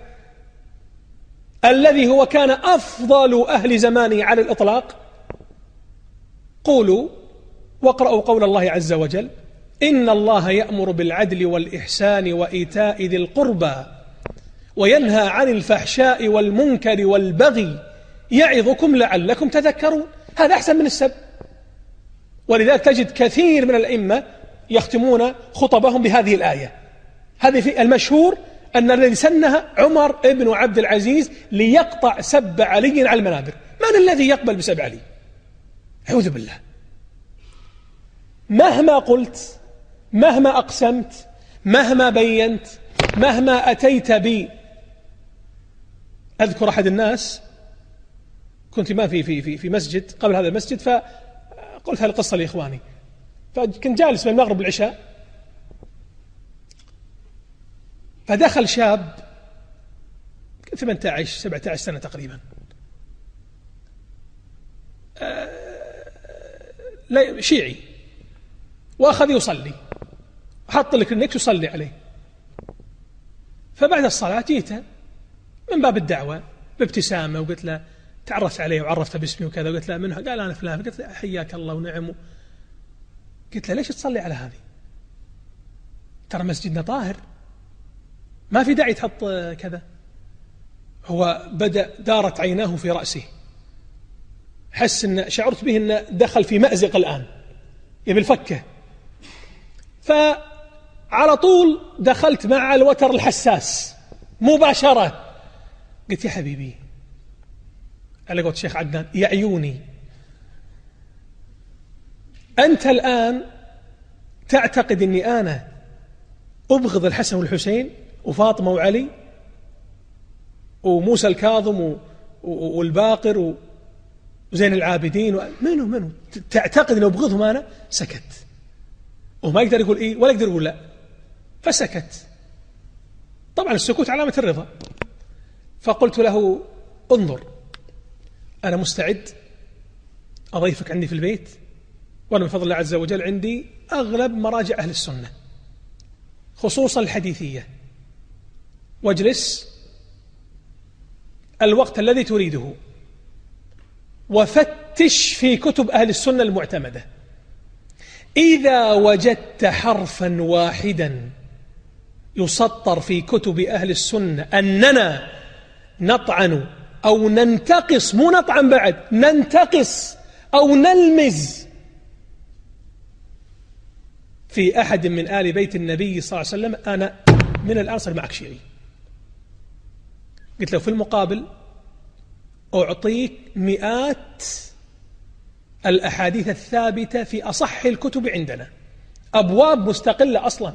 الذي هو كان أفضل أهل زمانه على الإطلاق قولوا واقرأوا قول الله عز وجل. إن الله يأمر بالعدل والإحسان وإيتاء ذي القربى وينهى عن الفحشاء والمنكر والبغي يعظكم لعلكم تذكرون. هذا أحسن من السب. ولذلك تجد كثير من الأئمة يختمون خطبهم بهذه الآية. هذه في المشهور أن الذي سنها عمر بن عبد العزيز ليقطع سب علي على المنابر. من الذي يقبل بسب علي؟ أعوذ بالله. مهما قلت مهما أقسمت مهما بينت مهما أتيت بي. أذكر أحد الناس كنت ما في في في في مسجد قبل هذا المسجد فقلت هذه القصة لإخواني. فكنت جالس بين المغرب والعشاء. فدخل شاب 18 17 سنة تقريبا. آه، شيعي. وأخذ يصلي. وحط لك النكس يصلي عليه. فبعد الصلاة جيته من باب الدعوة بابتسامة وقلت له تعرفت عليه وعرفته باسمي وكذا وقلت له منه؟ قال أنا فلان. قلت له حياك الله ونعم. قلت له ليش تصلي على هذه؟ ترى مسجدنا طاهر. ما في داعي تحط كذا. هو بدأ دارت عيناه في رأسه. حس إن شعرت به انه دخل في مأزق الآن. يبي الفكة. فعلى طول دخلت مع الوتر الحساس مباشرة. قلت يا حبيبي على قلت الشيخ عدنان يا عيوني أنت الآن تعتقد أني أنا أبغض الحسن والحسين وفاطمة وعلي وموسى الكاظم والباقر وزين العابدين منو منو؟ تعتقد أني أبغضهم أنا؟ سكت. وما يقدر يقول إيه ولا يقدر يقول لا. فسكت. طبعا السكوت علامة الرضا. فقلت له انظر أنا مستعد أضيفك عندي في البيت وأنا بفضل الله عز وجل عندي أغلب مراجع أهل السنة خصوصا الحديثية. واجلس الوقت الذي تريده وفتش في كتب أهل السنة المعتمدة. إذا وجدت حرفا واحدا يسطر في كتب أهل السنة أننا نطعن أو ننتقص مو نطعن بعد ننتقص أو نلمز في أحد من آل بيت النبي صلى الله عليه وسلم أنا من الآن صار معك شيعي قلت له في المقابل أعطيك مئات الأحاديث الثابتة في أصح الكتب عندنا. أبواب مستقلة أصلا.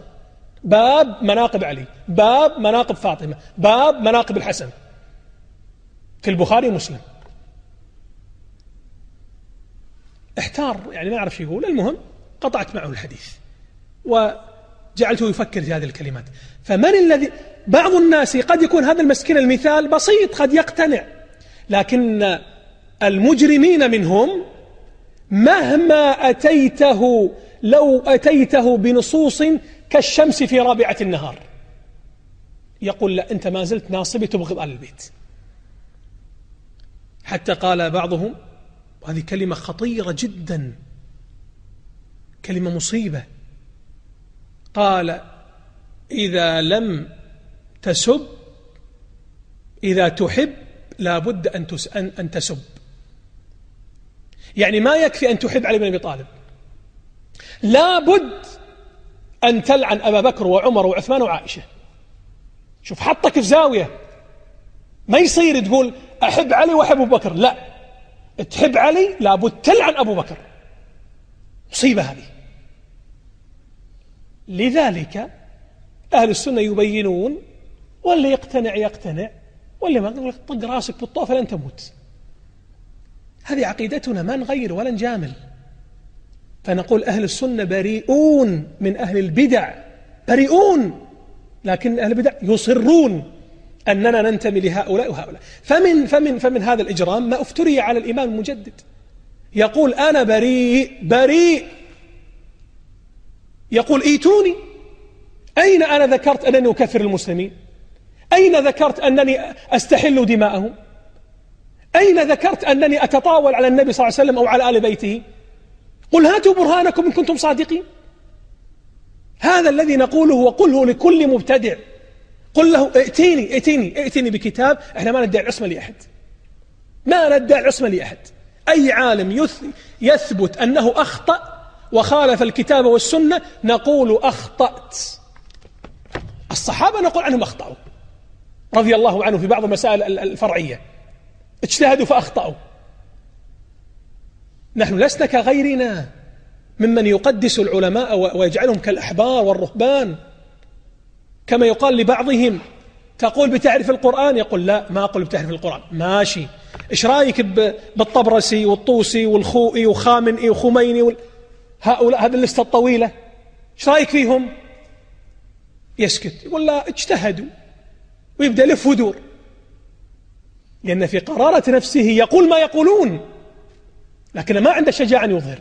باب مناقب علي باب مناقب فاطمة باب مناقب الحسن. في البخاري ومسلم. احتار يعني ما يعرف يقول. المهم قطعت معه الحديث. وجعلته يفكر في هذه الكلمات. فمن الذي بعض الناس قد يكون هذا المسكين المثال بسيط قد يقتنع. لكن المجرمين منهم مهما أتيته لو أتيته بنصوص كالشمس في رابعة النهار. يقول لا أنت ما زلت ناصبي تبغض أهل البيت. حتى قال بعضهم وهذه كلمة خطيرة جدا. كلمة مصيبة. قال إذا لم تسب إذا تحب لابد أن, أن تسب. يعني ما يكفي أن تحب علي بن أبي طالب. لابد أن تلعن أبا بكر وعمر وعثمان وعائشة. شوف حطك في زاوية. ما يصير تقول أحب علي وأحب أبو بكر. لا. تحب علي لابد تلعن أبو بكر. مصيبة هذه. لذلك أهل السنة يبينون واللي يقتنع يقتنع واللي ما طق راسك بالطوفة لن تموت. هذه عقيدتنا ما نغير ولا نجامل فنقول أهل السنة بريئون من أهل البدع بريئون لكن أهل البدع يصرون أننا ننتمي لهؤلاء وهؤلاء. فمن, فمن, فمن هذا الإجرام ما افتري على الإمام المجدد. يقول أنا بريء بريء. يقول إيتوني. أين أنا ذكرت أنني أكفر المسلمين؟ أين ذكرت أنني أستحل دماءهم؟ أين ذكرت أنني أتطاول على النبي صلى الله عليه وسلم أو على آل بيته؟ قل هاتوا برهانكم إن كنتم صادقين. هذا الذي نقوله وقله لكل مبتدع. قل له ائتيني ائتيني ائتيني بكتاب. إحنا ما ندعي العصمة لأحد. ما ندعي العصمة لأحد. أي عالم يثبت أنه أخطأ وخالف الكتاب والسنة نقول أخطأت. الصحابة نقول عنهم أخطأوا. رضي الله عنه في بعض المسائل الفرعية. اجتهدوا فأخطأوا. نحن لسنا كغيرنا ممن يقدس العلماء ويجعلهم كالأحبار والرهبان. كما يقال لبعضهم تقول بتعرف القرآن؟ يقول لا ما أقول بتعرف القرآن. ماشي. إيش رأيك بالطبرسي والطوسي والخوئي وخامنئي وخميني وال... هؤلاء هذه اللستة الطويلة إيش رأيك فيهم؟ يسكت. يقول لا اجتهدوا ويبدأ يلف ودور. لأن في قرارة نفسه يقول ما يقولون. لكن ما عنده شجاعة أن يظهر.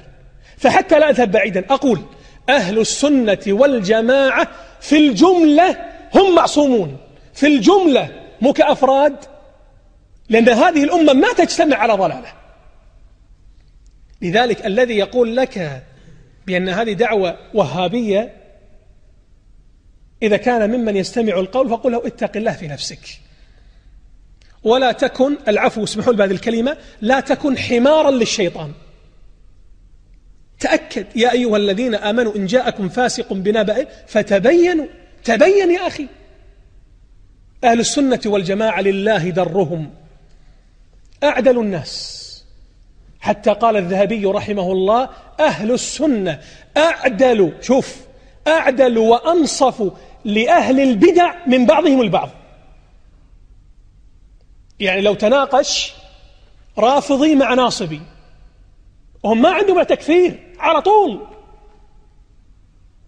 فحتى لا أذهب بعيدا. أقول أهل السنة والجماعة في الجملة هم معصومون. في الجملة مو كأفراد. لأن هذه الأمة ما تجتمع على ضلالة. لذلك الذي يقول لك بأن هذه دعوة وهابية إذا كان ممن يستمع القول فقل له اتق الله في نفسك. ولا تكن العفو اسمحوا لي بهذه الكلمة لا تكن حمارا للشيطان. تأكد يا أيها الذين آمنوا إن جاءكم فاسق بنبأ فتبينوا. تبين يا أخي. أهل السنة والجماعة لله درهم. أعدل الناس. حتى قال الذهبي رحمه الله أهل السنة أعدل شوف أعدل وأنصف لأهل البدع من بعضهم البعض. يعني لو تناقش رافضي مع ناصبي وهم ما عندهم تكفير على طول.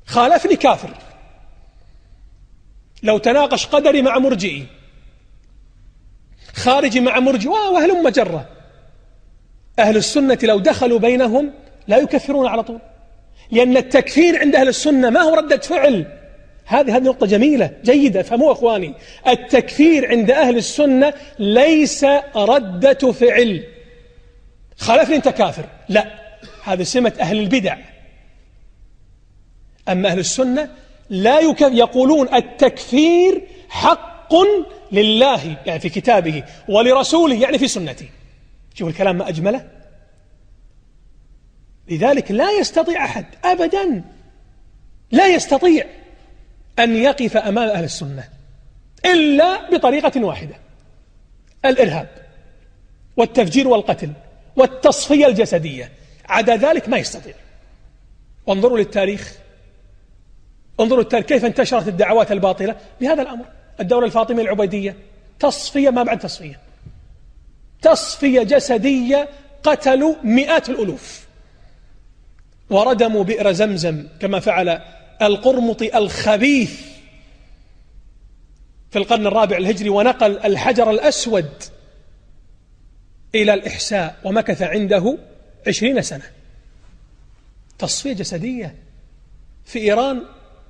خالفني كافر. لو تناقش قدري مع مرجئي خارجي مع مرجئ وهلم مجرة أهل السنة لو دخلوا بينهم لا يكفرون على طول. لأن التكفير عند أهل السنة ما هو ردة فعل. هذه هذه نقطة جميلة جيدة فمو أخواني. التكفير عند أهل السنة ليس ردة فعل. خالفني أنت كافر. لا هذه سمة أهل البدع. أما أهل السنة لا يقولون التكفير حق لله يعني في كتابه ولرسوله يعني في سنته. شوف الكلام ما أجمله. لذلك لا يستطيع أحد أبدا. لا يستطيع. أن يقف أمام أهل السنة إلا بطريقة واحدة الإرهاب والتفجير والقتل والتصفية الجسدية. عدا ذلك ما يستطيع. وانظروا للتاريخ انظروا التاريخ كيف انتشرت الدعوات الباطلة. بهذا الأمر الدولة الفاطمية العبيدية تصفية ما بعد تصفية. تصفية جسدية قتلوا مئات الألوف. وردموا بئر زمزم كما فعل القرمطي الخبيث في القرن الرابع الهجري ونقل الحجر الأسود إلى الإحساء ومكث عنده عشرين سنة. تصفية جسدية. في إيران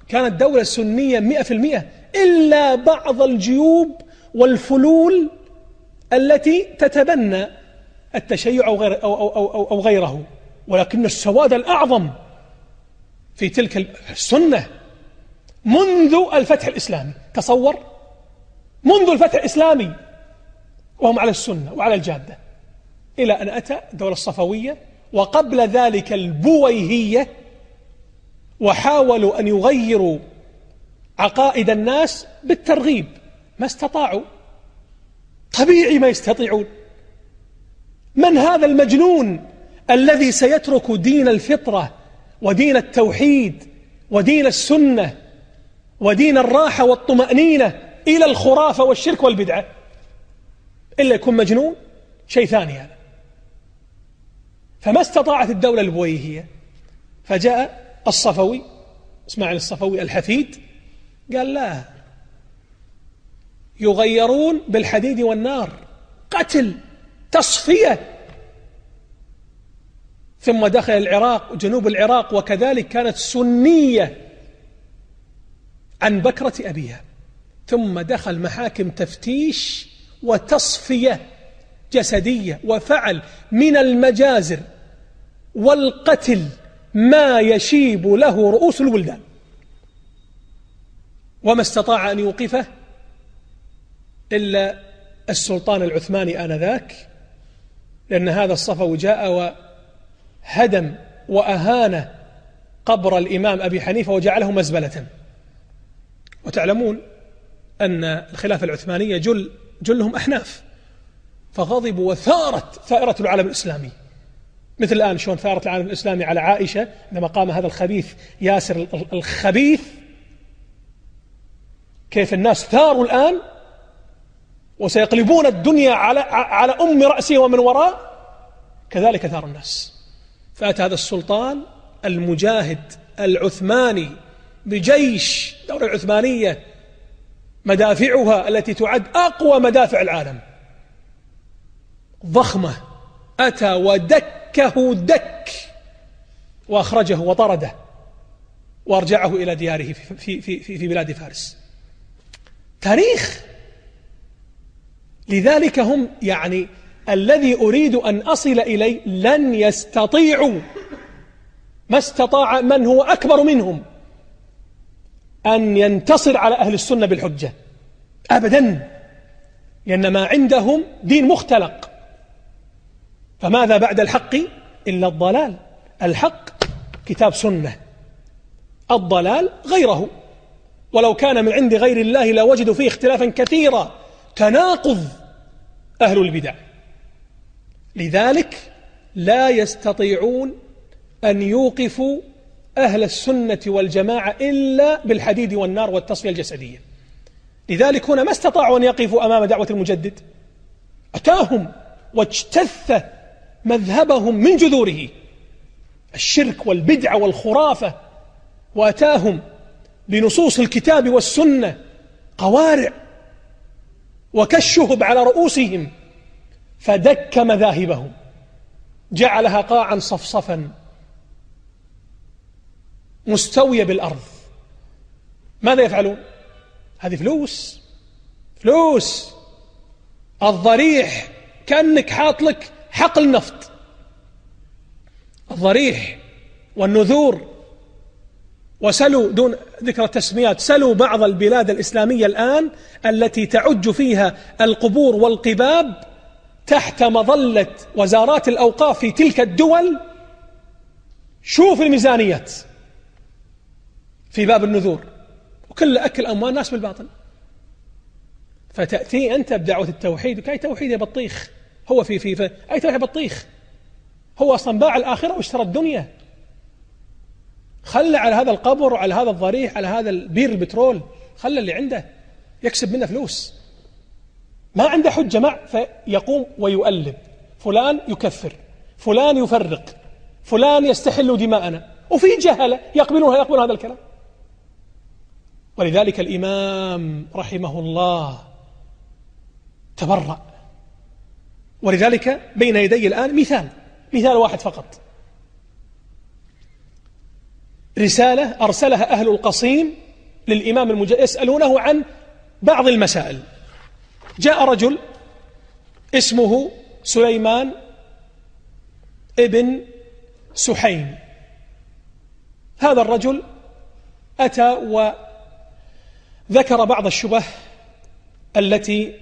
كانت دولة سنية مئة في المئة إلا بعض الجيوب والفلول التي تتبنى التشيع أو, أو غيره ولكن السواد الأعظم في تلك السنة منذ الفتح الإسلامي. تصور؟ منذ الفتح الإسلامي. وهم على السنة وعلى الجادة. إلى أن أتى الدولة الصفوية وقبل ذلك البويهية وحاولوا أن يغيروا عقائد الناس بالترغيب. ما استطاعوا. طبيعي ما يستطيعون. من هذا المجنون الذي سيترك دين الفطرة ودين التوحيد ودين السنة ودين الراحة والطمأنينة إلى الخرافة والشرك والبدعة. إلا يكون مجنون شيء ثاني هذا. فما استطاعت الدولة البويهية. فجاء الصفوي إسماعيل الصفوي الحفيد قال لا يغيرون بالحديد والنار. قتل تصفية. ثم دخل العراق جنوب العراق وكذلك كانت سنية عن بكرة أبيها. ثم دخل محاكم تفتيش وتصفية جسدية وفعل من المجازر والقتل ما يشيب له رؤوس الولدان وما استطاع أن يوقفه إلا السلطان العثماني آنذاك لأن هذا الصفوي جاء وهدم وأهان قبر الإمام أبي حنيفة وجعله مزبلة. وتعلمون أن الخلافة العثمانية جل جلهم أحناف فغضبوا وثارت ثائرة العالم الإسلامي. مثل الآن شلون ثارت العالم الإسلامي على عائشة عندما قام هذا الخبيث ياسر الخبيث كيف الناس ثاروا الآن وسيقلبون الدنيا على على أم رأسه ومن وراء كذلك ثار الناس. فأتى هذا السلطان المجاهد العثماني بجيش الدولة العثمانية مدافعها التي تعد أقوى مدافع العالم. ضخمة أتى ودكه دك وأخرجه وطرده وأرجعه إلى دياره في, في, في, في بلاد فارس. تاريخ! لذلك هم يعني الذي أريد أن أصل إليه لن يستطيعوا. ما استطاع من هو أكبر منهم؟ أن ينتصر على أهل السنة بالحجة. أبدا. لأن ما عندهم دين مختلق. فماذا بعد الحق؟ إلا الضلال. الحق كتاب سنة. الضلال غيره. ولو كان من عند غير الله لوجدوا فيه اختلافا كثيرا. تناقض أهل البدع. لذلك لا يستطيعون أن يوقفوا أهل السنة والجماعة إلا بالحديد والنار والتصفية الجسدية. لذلك هنا ما استطاعوا أن يقفوا أمام دعوة المجدد. أتاهم واجتث مذهبهم من جذوره. الشرك والبدعة والخرافة. وأتاهم بنصوص الكتاب والسنة قوارع وكالشهب على رؤوسهم. فدك مذاهبهم جعلها قاعا صفصفا مستوية بالأرض. ماذا يفعلون؟ هذه فلوس فلوس. الضريح كأنك حاط لك حقل نفط. الضريح والنذور. وسلوا دون ذكر التسميات سلوا بعض البلاد الإسلامية الآن التي تعج فيها القبور والقباب تحت مظلة وزارات الأوقاف في تلك الدول شوف الميزانيات في باب النذور. وكل أكل أموال الناس بالباطل. فتأتي أنت بدعوة التوحيد كأي توحيد يا بطيخ؟ هو في في, في أي توحيد بطيخ؟ هو أصلا باع الآخرة واشترى الدنيا. خلى على هذا القبر وعلى هذا الضريح على هذا البير البترول خلى اللي عنده يكسب منه فلوس. ما عنده حجة مع فيقوم ويؤلب فلان يكفر فلان يفرق فلان يستحل دماءنا. وفي جهلة يقبلون يقبلون هذا الكلام. ولذلك الإمام رحمه الله تبرأ. ولذلك بين يدي الآن مثال مثال واحد فقط. رسالة أرسلها أهل القصيم للإمام المجاهد يسألونه عن بعض المسائل. جاء رجل اسمه سليمان ابن سحيم. هذا الرجل أتى وذكر بعض الشبه التي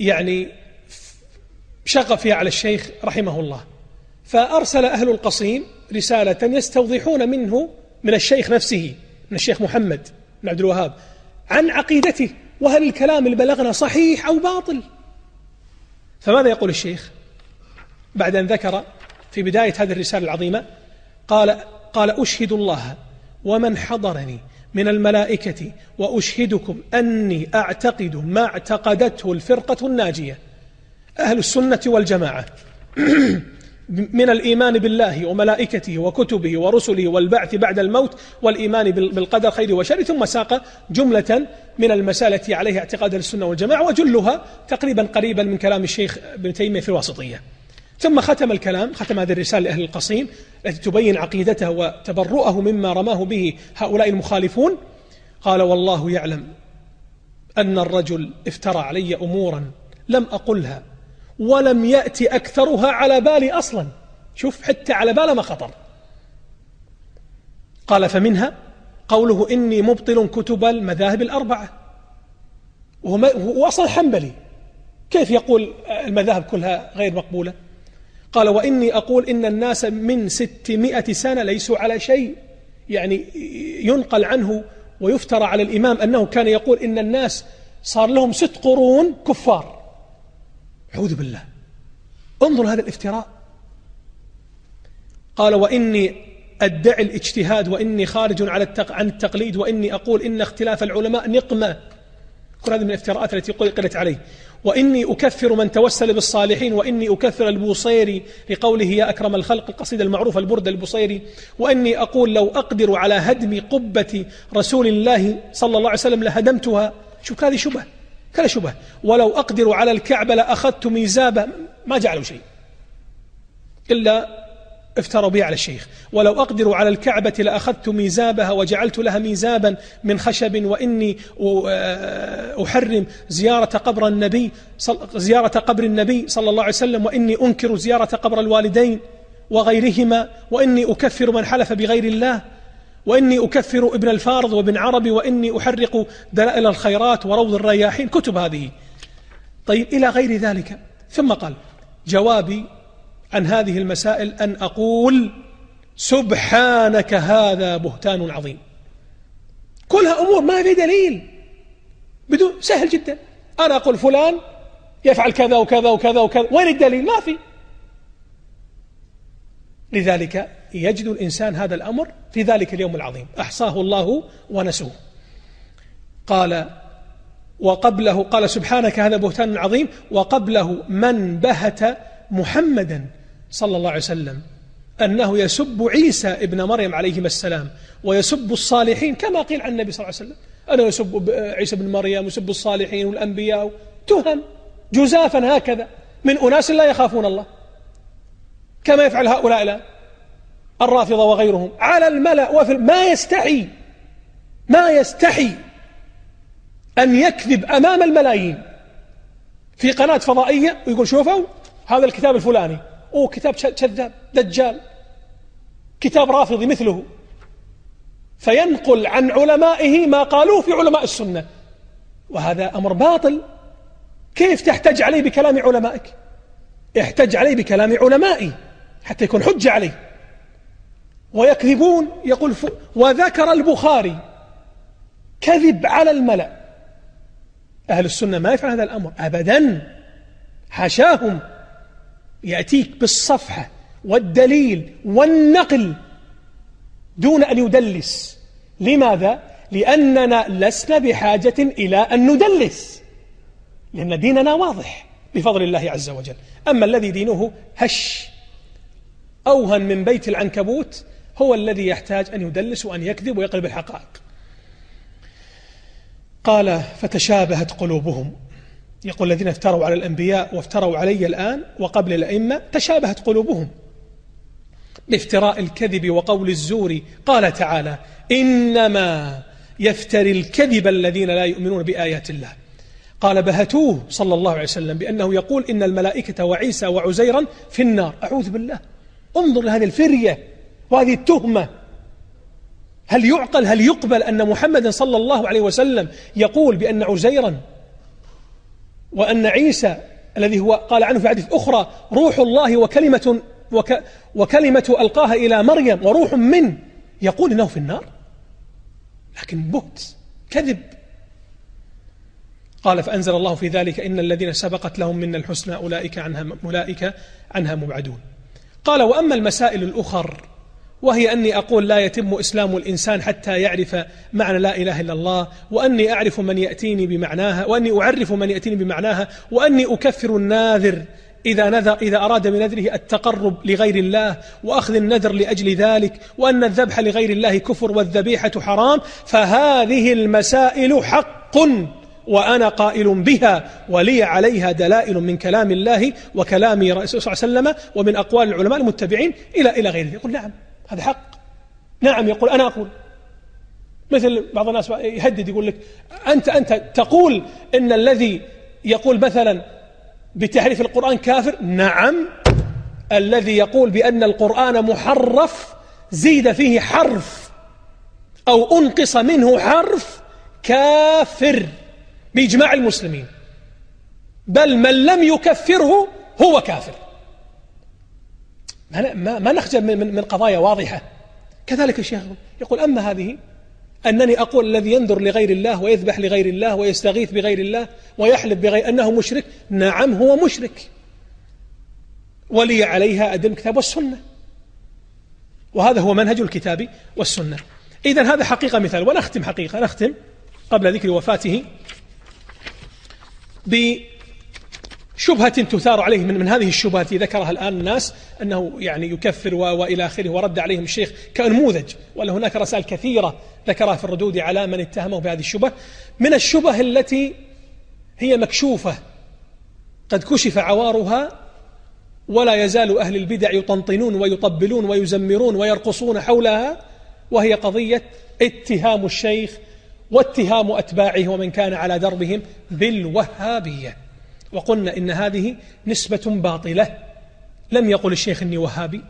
يعني شغ فيها على الشيخ رحمه الله. فأرسل أهل القصيم رسالة يستوضحون منه من الشيخ نفسه من الشيخ محمد بن عبد الوهاب عن عقيدته. وهل الكلام اللي بلغنا صحيح أو باطل؟ فماذا يقول الشيخ بعد أن ذكر في بداية هذه الرسالة العظيمة؟ قال قال أشهد الله ومن حضرني من الملائكة وأشهدكم أني أعتقد ما اعتقدته الفرقة الناجية أهل السنة والجماعة. من الإيمان بالله وملائكته وكتبه ورسله والبعث بعد الموت والإيمان بالقدر خير وشر ثم ساق جملة من المسائل التي عليها اعتقاد السنة والجماعة وجلها تقريبا قريبا من كلام الشيخ ابن تيمية في الواسطية. ثم ختم الكلام ختم هذه الرسالة لأهل القصيم التي تبين عقيدته وتبرؤه مما رماه به هؤلاء المخالفون. قال والله يعلم أن الرجل افترى علي أمورا لم أقلها ولم يأتي أكثرها على بالي أصلا. شوف حتى على باله ما خطر. قال فمنها قوله إني مبطل كتب المذاهب الأربعة. وهو أصلا حنبلي كيف يقول المذاهب كلها غير مقبولة؟ قال وإني أقول إن الناس من ستمائة سنة ليسوا على شيء. يعني ينقل عنه ويفترى على الإمام أنه كان يقول إن الناس صار لهم ست قرون كفار. أعوذ بالله. انظر هذا الافتراء. قال وإني أدعي الاجتهاد وإني خارج على عن التقليد وإني أقول إن اختلاف العلماء نقمة. كل هذه من الافتراءات التي قلت عليه. وإني أكفر من توسل بالصالحين وإني أكفر البوصيري لقوله يا أكرم الخلق القصيدة المعروفة البردة البوصيري. وإني أقول لو أقدر على هدم قبة رسول الله صلى الله عليه وسلم لهدمتها. شوف هذه شبه كلا شبه. ولو أقدر على الكعبة لأخذت ميزابة ما جعلوا شيء. إلا افتروا به على الشيخ. ولو أقدر على الكعبة لأخذت ميزابها وجعلت لها ميزابا من خشب وإني أحرم زيارة قبر النبي زيارة قبر النبي صلى الله عليه وسلم وإني أنكر زيارة قبر الوالدين وغيرهما وإني أكفر من حلف بغير الله. وإني أكفر ابن الفارض وابن عربي وإني أحرق دلائل الخيرات وروض الرياحين كتب هذه. طيب إلى غير ذلك. ثم قال جوابي عن هذه المسائل أن أقول سبحانك هذا بهتان عظيم. كلها أمور ما في دليل. بدون سهل جدا. أنا أقول فلان يفعل كذا وكذا وكذا وكذا وين الدليل؟ ما في. لذلك يجد الإنسان هذا الأمر في ذلك اليوم العظيم. أحصاه الله ونسوه. قال وقبله قال سبحانك هذا بهتان عظيم. وقبله من بهت محمدا صلى الله عليه وسلم أنه يسب عيسى ابن مريم عليهما السلام ويسب الصالحين كما قيل عن النبي صلى الله عليه وسلم. أنه يسب عيسى بن مريم ويسب الصالحين والأنبياء. تهم جزافا هكذا من أناس لا يخافون الله. كما يفعل هؤلاء الآن. الرافضة وغيرهم. على الملأ وفي ما يستحي ما يستحي أن يكذب أمام الملايين. في قناة فضائية ويقول شوفوا هذا الكتاب الفلاني. أوه كتاب كذاب دجال. كتاب رافضي مثله. فينقل عن علمائه ما قالوه في علماء السنة. وهذا أمر باطل. كيف تحتج عليه بكلام علمائك؟ احتج عليه بكلام علمائي حتى يكون حجة عليه. ويكذبون يقول ف... وذكر البخاري كذب على الملأ. أهل السنة ما يفعل هذا الأمر أبدا. حاشاهم. يأتيك بالصفحة والدليل والنقل دون أن يدلس. لماذا؟ لأننا لسنا بحاجة إلى أن ندلس. لأن ديننا واضح بفضل الله عز وجل. أما الذي دينه هش أوهن من بيت العنكبوت هو الذي يحتاج أن يدلس وأن يكذب ويقلب الحقائق. قال فتشابهت قلوبهم. يقول الذين افتروا على الأنبياء وافتروا علي الآن وقبل الأئمة تشابهت قلوبهم. بافتراء الكذب وقول الزور قال تعالى إنما يفتري الكذب الذين لا يؤمنون بآيات الله. قال بهتوه صلى الله عليه وسلم بأنه يقول إن الملائكة وعيسى وعزيرا في النار. أعوذ بالله. انظر لهذه الفرية. وهذه التهمة. هل يعقل هل يقبل أن محمد صلى الله عليه وسلم يقول بأن عزيرا؟ وأن عيسى الذي هو قال عنه في حديث أخرى روح الله وكلمة وك وكلمة ألقاها إلى مريم وروح منه يقول إنه في النار؟ لكن بهت كذب. قال فأنزل الله في ذلك إن الذين سبقت لهم من الحسنى أولئك عنها أولئك عنها مبعدون. قال وأما المسائل الأخر وهي أني أقول لا يتم إسلام الإنسان حتى يعرف معنى لا إله إلا الله وأني أعرف من يأتيني بمعناها وأني أعرف من يأتيني بمعناها وأني أكفر الناذر إذا نذر إذا أراد بنذره التقرب لغير الله وأخذ النذر لأجل ذلك وأن الذبح لغير الله كفر والذبيحة حرام فهذه المسائل حق وأنا قائل بها ولي عليها دلائل من كلام الله وكلام رسول صلى الله عليه وسلم ومن أقوال العلماء المتبعين إلى إلى غيره. يقول نعم. هذا حق. نعم يقول أنا أقول. مثل بعض الناس يهدد يقول لك أنت أنت تقول إن الذي يقول مثلا بتحريف القرآن كافر؟ نعم. الذي يقول بأن القرآن محرف زيد فيه حرف أو أنقص منه حرف كافر بإجماع المسلمين. بل من لم يكفره هو كافر. ما, ما, نخجل من, من قضايا واضحة. كذلك الشيخ يقول أما هذه أنني أقول الذي ينذر لغير الله ويذبح لغير الله ويستغيث بغير الله ويحلف بغير أنه مشرك؟ نعم هو مشرك. ولي عليها أدم الكتاب والسنة. وهذا هو منهج الكتاب والسنة. إذا هذا حقيقة مثال. ونختم حقيقة. نختم قبل ذكر وفاته بشبهة تثار عليه من, من هذه الشبهة التي ذكرها الآن الناس أنه يعني يكفر وإلى آخره ورد عليهم الشيخ كنموذج ولا هناك رسائل كثيرة ذكرها في الردود على من اتهمه بهذه الشبهة. من الشبه التي هي مكشوفة قد كشف عوارها ولا يزال أهل البدع يطنطنون ويطبلون ويزمرون ويرقصون حولها وهي قضية اتهام الشيخ واتهام أتباعه ومن كان على دربهم بالوهابية. وقلنا إن هذه نسبة باطلة. لم يقل الشيخ إني وهابي.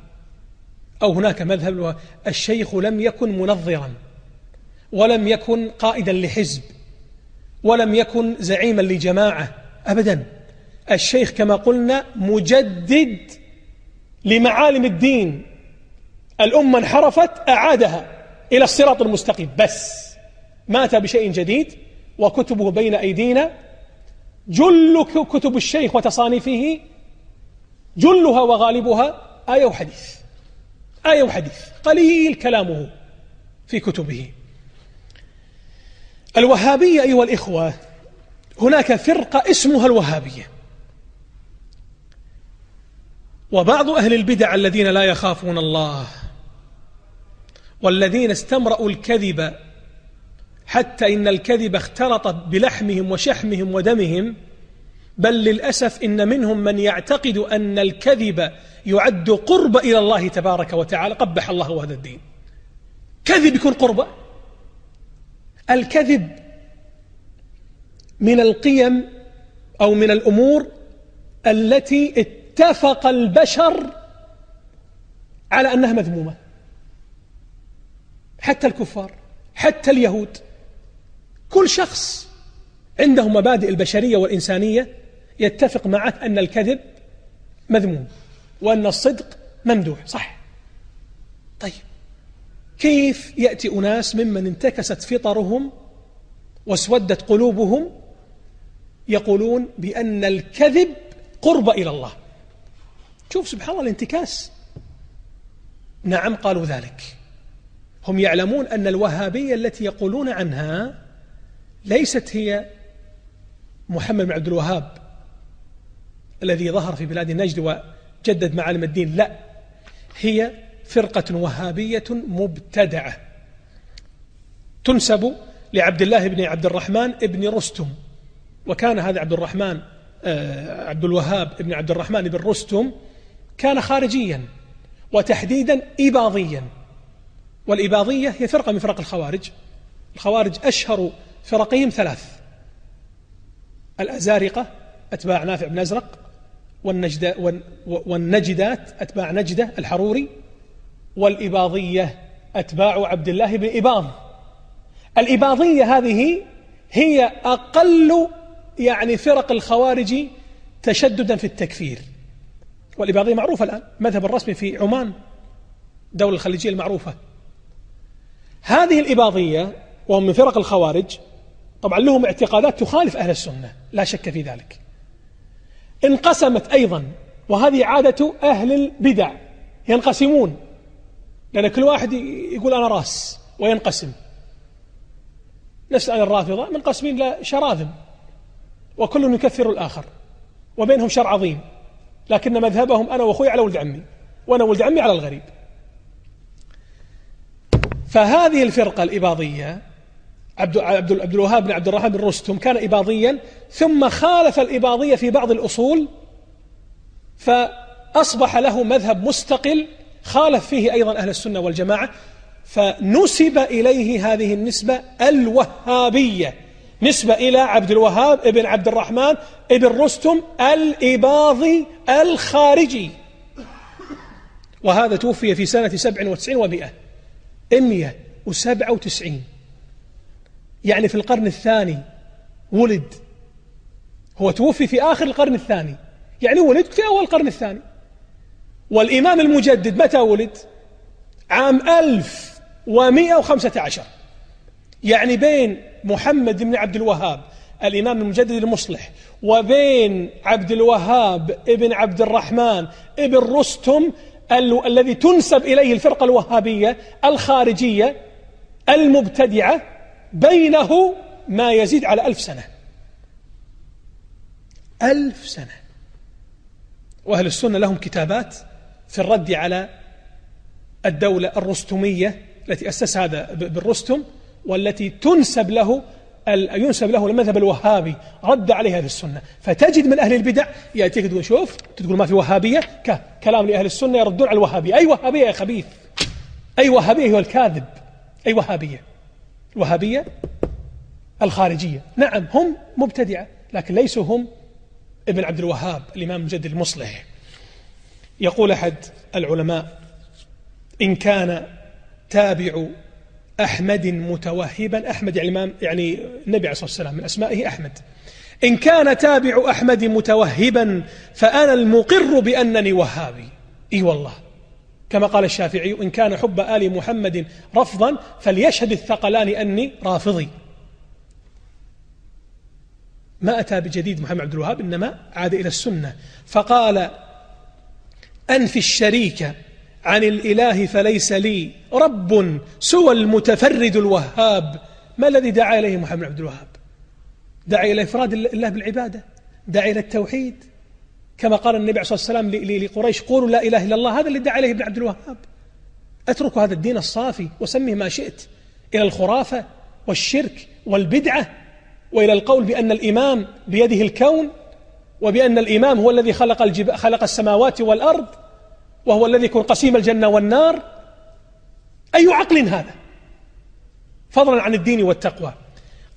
أو هناك مذهب الشيخ لم يكن منظرا ولم يكن قائدا لحزب ولم يكن زعيما لجماعة أبدا. الشيخ كما قلنا مجدد لمعالم الدين. الأمة انحرفت أعادها إلى الصراط المستقيم. بس مات بشيء جديد وكتبه بين أيدينا جل كتب الشيخ وتصانيفه جلها وغالبها آية وحديث. آية وحديث. قليل كلامه في كتبه. الوهابية أيها الإخوة هناك فرقة اسمها الوهابية. وبعض أهل البدع الذين لا يخافون الله والذين استمرأوا الكذب حتى إن الكذب اختلط بلحمهم وشحمهم ودمهم بل للأسف إن منهم من يعتقد أن الكذب يعد قرب إلى الله تبارك وتعالى. قبح الله هذا الدين. كذب يكون قربة؟ الكذب من القيم أو من الأمور التي اتفق البشر على أنها مذمومة. حتى الكفار حتى اليهود. كل شخص عنده مبادئ البشرية والإنسانية يتفق معه أن الكذب مذموم وأن الصدق ممدوح صح؟ طيب كيف يأتي أناس ممن انتكست فطرهم واسودت قلوبهم يقولون بأن الكذب قرب إلى الله؟ شوف سبحان الله الانتكاس. نعم قالوا ذلك. هم يعلمون أن الوهابية التي يقولون عنها ليست هي محمد بن عبد الوهاب الذي ظهر في بلاد نجد وجدد معالم الدين لا. هي فرقة وهابية مبتدعة. تنسب لعبد الله بن عبد الرحمن بن رستم. وكان هذا عبد الرحمن آه، عبد الوهاب بن عبد الرحمن بن رستم كان خارجيا وتحديدا إباضيا. والإباضية هي فرقة من فرق الخوارج. الخوارج أشهر فرقهم ثلاث الأزارقة أتباع نافع بن أزرق والنجد والنجدات أتباع نجدة الحروري والإباضية أتباع عبد الله بن إباض. الإباضية هذه هي أقل يعني فرق الخوارج تشددا في التكفير. والإباضية معروفة الآن مذهب الرسمي في عمان دولة الخليجية المعروفة. هذه الإباضية وهم من فرق الخوارج طبعا لهم اعتقادات تخالف أهل السنة لا شك في ذلك. انقسمت أيضا وهذه عادة أهل البدع ينقسمون. لأن كل واحد يقول أنا راس وينقسم. نسأل الرافضة منقسمين لشراذم وكل يكثر الآخر. وبينهم شر عظيم. لكن مذهبهم أنا وأخوي على ولد عمي. وأنا ولد عمي على الغريب. فهذه الفرقة الإباضية عبد عبد عبد الوهاب بن عبد الرحمن بن رستم كان إباضيا ثم خالف الإباضية في بعض الأصول فأصبح له مذهب مستقل خالف فيه أيضا أهل السنة والجماعة فنسب إليه هذه النسبة الوهابية نسبة إلى عبد الوهاب ابن عبد الرحمن ابن رستم الإباضي الخارجي. وهذا توفي في سنة سبع وتسعين ومئة مئة وسبعة وتسعين. يعني في القرن الثاني ولد. هو توفي في آخر القرن الثاني. يعني ولد في أول القرن الثاني. والإمام المجدد متى ولد؟ عام ألف ومئة وخمسة عشر. يعني بين محمد بن عبد الوهاب الإمام المجدد المصلح وبين عبد الوهاب ابن عبد الرحمن ابن رستم الذي تنسب إليه الفرقة الوهابية الخارجية المبتدعة بينه ما يزيد على ألف سنة. ألف سنة. وأهل السنة لهم كتابات في الرد على الدولة الرستمية التي أسسها هذا بالرستم والتي تنسب له ينسب له المذهب الوهابي رد عليها في السنة. فتجد من أهل البدع يأتيك تقول شوف تقول ما في وهابية. كلام لأهل السنة يردون على الوهابية. أي وهابية يا خبيث؟ أي وهابية هو الكاذب؟ أي وهابية؟ الوهابية الخارجية. نعم هم مبتدعة لكن ليسوا هم ابن عبد الوهاب الإمام المجدد المصلح. يقول أحد العلماء إن كان تابع أحمد متوهبا أحمد يعني يعني النبي عليه الصلاة والسلام من أسمائه أحمد. إن كان تابع أحمد متوهبا فأنا المقر بأنني وهابي. إي والله. كما قال الشافعي إن كان حب آل محمد رفضا فليشهد الثقلان أني رافضي. ما أتى بجديد محمد عبد الوهاب إنما عاد إلى السنة. فقال أنفي الشريك عن الإله فليس لي. رب سوى المتفرد الوهاب. ما الذي دعا إليه محمد عبد الوهاب؟ دعا إلى إفراد الله بالعبادة دعا إلى التوحيد. كما قال النبي عليه الصلاة والسلام لقريش قولوا لا إله إلا الله. هذا اللي دعا إليه ابن عبد الوهاب. اتركوا هذا الدين الصافي وسمه ما شئت إلى الخرافة والشرك والبدعة وإلى القول بأن الإمام بيده الكون وبأن الإمام هو الذي خلق, الجب... خلق السماوات والأرض وهو الذي يكون قسيم الجنة والنار. أي عقل هذا؟ فضلا عن الدين والتقوى.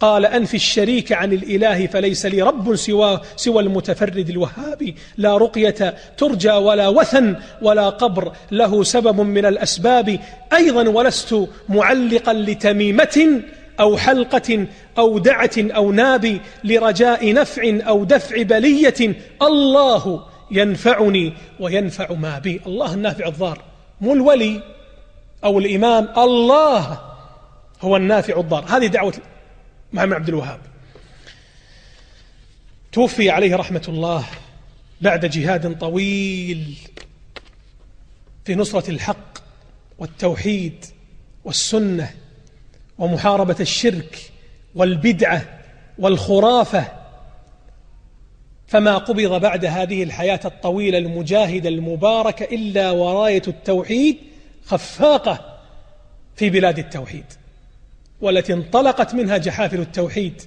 قال أنفي الشريك عن الإله فليس لي رب سوى, سوى المتفرد الوهابي. لا رقية ترجى ولا وثن ولا قبر. له سبب من الأسباب. أيضا ولست معلقا لتميمة أو حلقة أو دعة أو ناب لرجاء نفع أو دفع بلية. الله ينفعني وينفع ما بي. الله النافع الضار. مو الولي أو الإمام. الله هو النافع الضار. هذه دعوة محمد عبد الوهاب. توفي عليه رحمة الله بعد جهاد طويل في نصرة الحق والتوحيد والسنة ومحاربة الشرك والبدعة والخرافة. فما قبض بعد هذه الحياة الطويلة المجاهدة المباركة إلا وراية التوحيد خفاقة في بلاد التوحيد. والتي انطلقت منها جحافل التوحيد.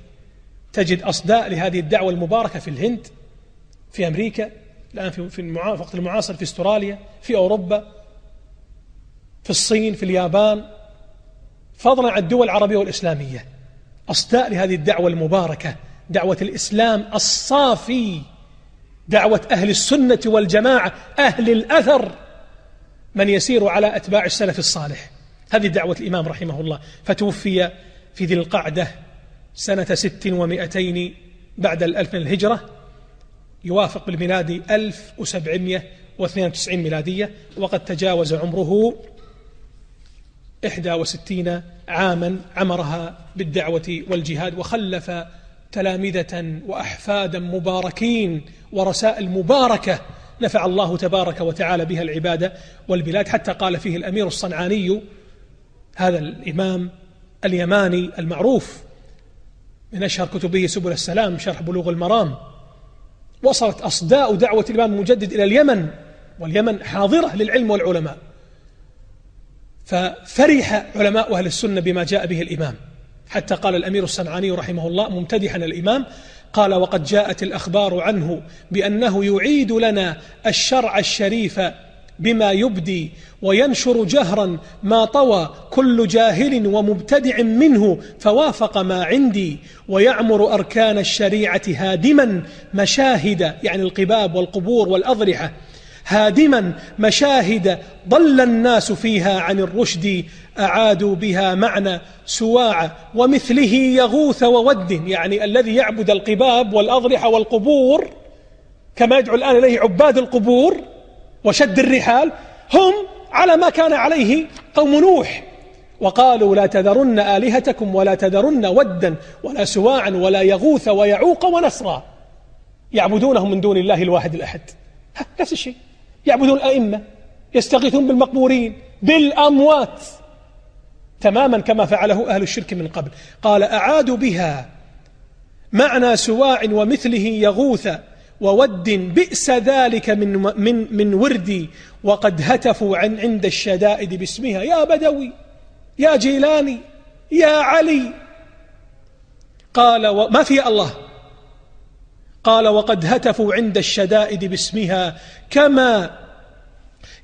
تجد أصداء لهذه الدعوة المباركة في الهند في أمريكا الآن في الوقت المعاصر في أستراليا في أوروبا في الصين في اليابان فضلا عن الدول العربية والإسلامية. أصداء لهذه الدعوة المباركة دعوة الإسلام الصافي دعوة أهل السنة والجماعة أهل الأثر من يسير على أتباع السلف الصالح. هذه دعوة الإمام رحمه الله. فتوفي في ذي القعدة سنة ست ومائتين بعد الألف من الهجرة يوافق بالميلاد ألف وسبعمائة واثنين وتسعين ميلادية وقد تجاوز عمره إحدى وستين عاما عمرها بالدعوة والجهاد وخلف تلامذة وأحفادا مباركين ورسائل مباركة نفع الله تبارك وتعالى بها العبادة والبلاد. حتى قال فيه الأمير الصنعاني هذا الإمام اليماني المعروف من أشهر كتبه سبل السلام شرح بلوغ المرام. وصلت أصداء دعوة الإمام المجدد إلى اليمن واليمن حاضرة للعلم والعلماء. ففرح علماء أهل السنة بما جاء به الإمام. حتى قال الأمير الصنعاني رحمه الله ممتدحا الإمام قال وقد جاءت الأخبار عنه بأنه يعيد لنا الشرع الشريف بما يبدي وينشر جهرا ما طوى كل جاهل ومبتدع منه فوافق ما عندي ويعمر أركان الشريعة هادما مشاهد يعني القباب والقبور والأضرحة هادما مشاهد ضل الناس فيها عن الرشد أعادوا بها معنى سواع ومثله يغوث وود يعني الذي يعبد القباب والأضرحة والقبور كما يدعو الآن إليه عباد القبور وشد الرحال هم على ما كان عليه قوم نوح. وقالوا لا تذرن آلهتكم ولا تذرن ودا ولا سواعا ولا يغوث ويعوق ونسرا. يعبدونهم من دون الله الواحد الأحد. نفس الشيء. يعبدون الأئمة يستغيثون بالمقبورين بالأموات تماما كما فعله أهل الشرك من قبل. قال أعادوا بها معنى سواع ومثله يغوث. وود بئس ذلك من من من وردي وقد هتفوا عن عند الشدائد باسمها. يا بدوي يا جيلاني يا علي. قال ما في الله؟ قال وقد هتفوا عند الشدائد باسمها كما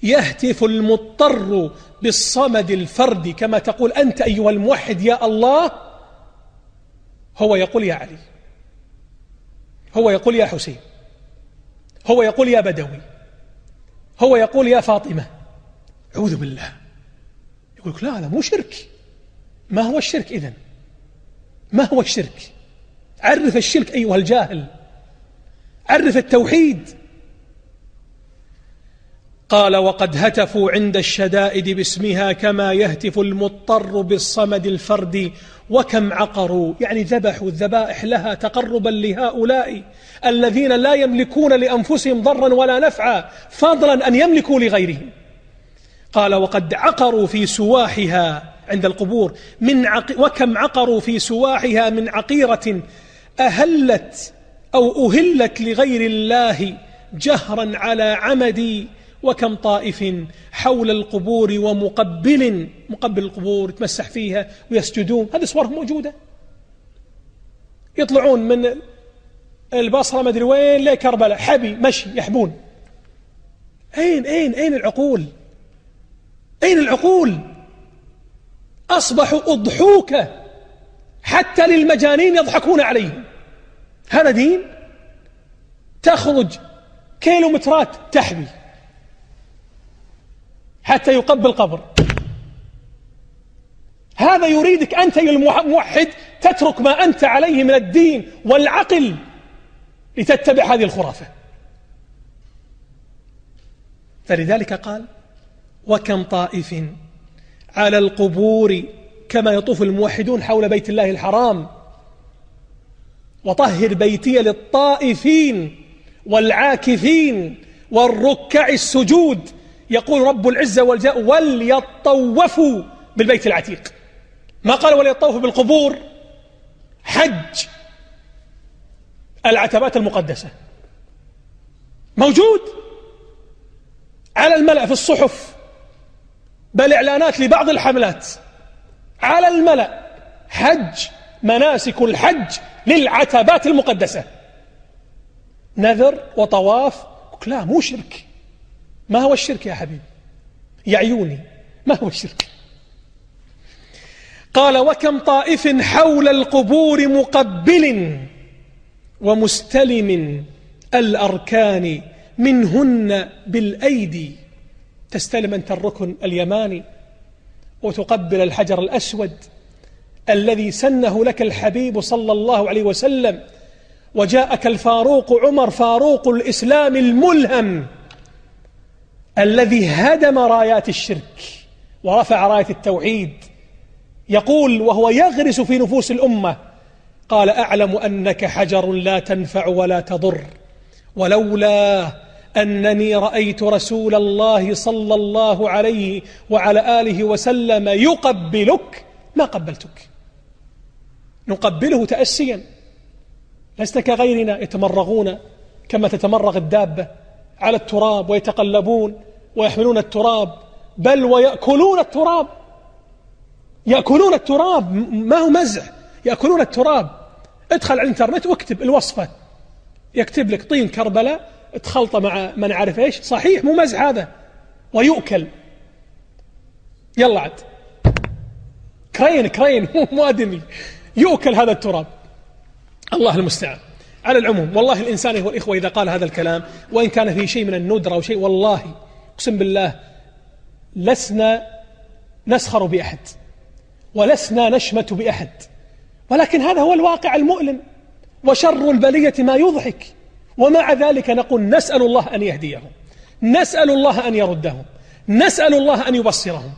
يهتف المضطر بالصمد الفرد كما تقول أنت أيها الموحد يا الله. هو يقول يا علي هو يقول يا حسين. هو يقول يا بدوي هو يقول يا فاطمة أعوذ بالله. يقول لا هذا مو شرك. ما هو الشرك إذن؟ ما هو الشرك؟ عرف الشرك أيها الجاهل. عرف التوحيد. قال وقد هتفوا عند الشدائد باسمها كما يهتف المضطر بالصمد الفرد وكم عقروا. يعني ذبحوا الذبائح لها تقربا لهؤلاء الذين لا يملكون لأنفسهم ضرا ولا نفعا فضلا أن يملكوا لغيرهم. قال وقد عقروا في سواحها عند القبور من عق... وكم عقروا في سواحها من عقيرة أهلت أو أهلت لغير الله جهرا على عمدي وكم طائف حول القبور ومقبل مقبل القبور يتمسح فيها ويسجدون. هذه صورهم موجودة. يطلعون من البصرة مدري وين لكربلاء حبي مشي يحبون. أين أين أين العقول؟ أين العقول؟ أصبحوا أضحوكة حتى للمجانين يضحكون عليهم. هذا دين؟ تخرج كيلومترات تحبي حتى يقبل قبر. هذا يريدك أنت يا الموحد تترك ما أنت عليه من الدين والعقل لتتبع هذه الخرافة. فلذلك قال وكم طائف على القبور كما يطوف الموحدون حول بيت الله الحرام. وطهر بيتي للطائفين والعاكفين والركع السجود يقول رب العزة والجاء وليطوفوا بالبيت العتيق. ما قال وليطوفوا بالقبور؟ حج العتبات المقدسة. موجود على الملأ في الصحف بل إعلانات لبعض الحملات. على الملأ حج مناسك الحج للعتبات المقدسة. نذر وطواف لا مو شرك. ما هو الشرك يا حبيبي؟ يعيوني. ما هو الشرك؟ قال وكم طائف حول القبور مقبل ومستلم الأركان منهن بالأيدي. تستلم أنت الركن اليماني وتقبل الحجر الأسود الذي سنه لك الحبيب صلى الله عليه وسلم وجاءك الفاروق عمر فاروق الإسلام الملهم. الذي هدم رايات الشرك ورفع راية التوحيد يقول وهو يغرس في نفوس الأمة قال أعلم أنك حجر لا تنفع ولا تضر ولولا أنني رأيت رسول الله صلى الله عليه وعلى آله وسلم يقبلك ما قبلتك. نقبله تأسيا لست كغيرنا يتمرغون كما تتمرغ الدابة. على التراب ويتقلبون ويحملون التراب بل ويأكلون التراب. يأكلون التراب ما هو مزح. يأكلون التراب. ادخل على الإنترنت واكتب الوصفة. يكتب لك طين كربلاء تخلطه مع ما نعرف إيش. صحيح مو مزح هذا. ويؤكل. يلا عد كرين كرين مو ادمي يؤكل هذا التراب. الله المستعان. على العموم والله الإنسان هو الإخوة إذا قال هذا الكلام وإن كان فيه شيء من الندرة أو شيء والله أقسم بالله لسنا نسخر بأحد ولسنا نشمت بأحد ولكن هذا هو الواقع المؤلم وشر البلية ما يضحك ومع ذلك نقول نسأل الله أن يهديهم نسأل الله أن يردهم نسأل الله أن يبصرهم.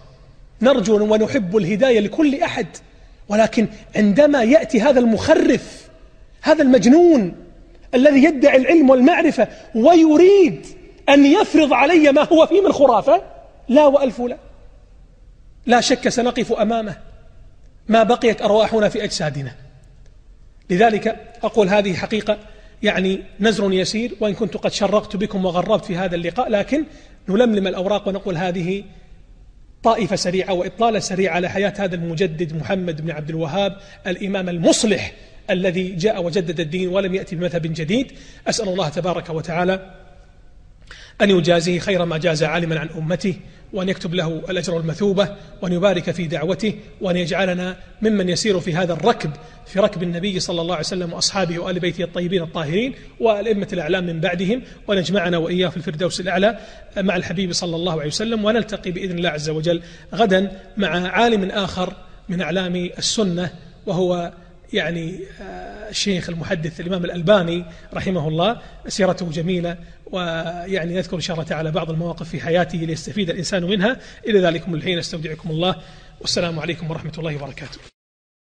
نرجو ونحب الهداية لكل أحد ولكن عندما يأتي هذا المخرف هذا المجنون الذي يدعي العلم والمعرفة ويريد أن يفرض علي ما هو فيه من خرافة؟ لا وألف لا. لا شك سنقف أمامه ما بقيت أرواحنا في أجسادنا. لذلك أقول هذه حقيقة يعني نزر يسير وإن كنت قد شرقت بكم وغربت في هذا اللقاء لكن نلملم الأوراق ونقول هذه طائفة سريعة وإطلالة سريعة على حياة هذا المجدد محمد بن عبد الوهاب الإمام المصلح الذي جاء وجدد الدين ولم يأتي بمذهب جديد. أسأل الله تبارك وتعالى أن يجازيه خير ما جاز عالما عن أمته وأن يكتب له الأجر والمثوبة وأن يبارك في دعوته وأن يجعلنا ممن يسير في هذا الركب في ركب النبي صلى الله عليه وسلم وأصحابه وآل بيته الطيبين الطاهرين والأئمة الأعلام من بعدهم وأن يجمعنا وإياه في الفردوس الأعلى مع الحبيب صلى الله عليه وسلم ونلتقي بإذن الله عز وجل غدا مع عالم آخر من أعلام السنة وهو يعني آه، الشيخ المحدث الإمام الألباني رحمه الله سيرته جميلة ويعني نذكر إن شاء الله تعالى بعض المواقف في حياته ليستفيد الإنسان منها. إلى ذلكم الحين أستودعكم الله. والسلام عليكم ورحمة الله وبركاته.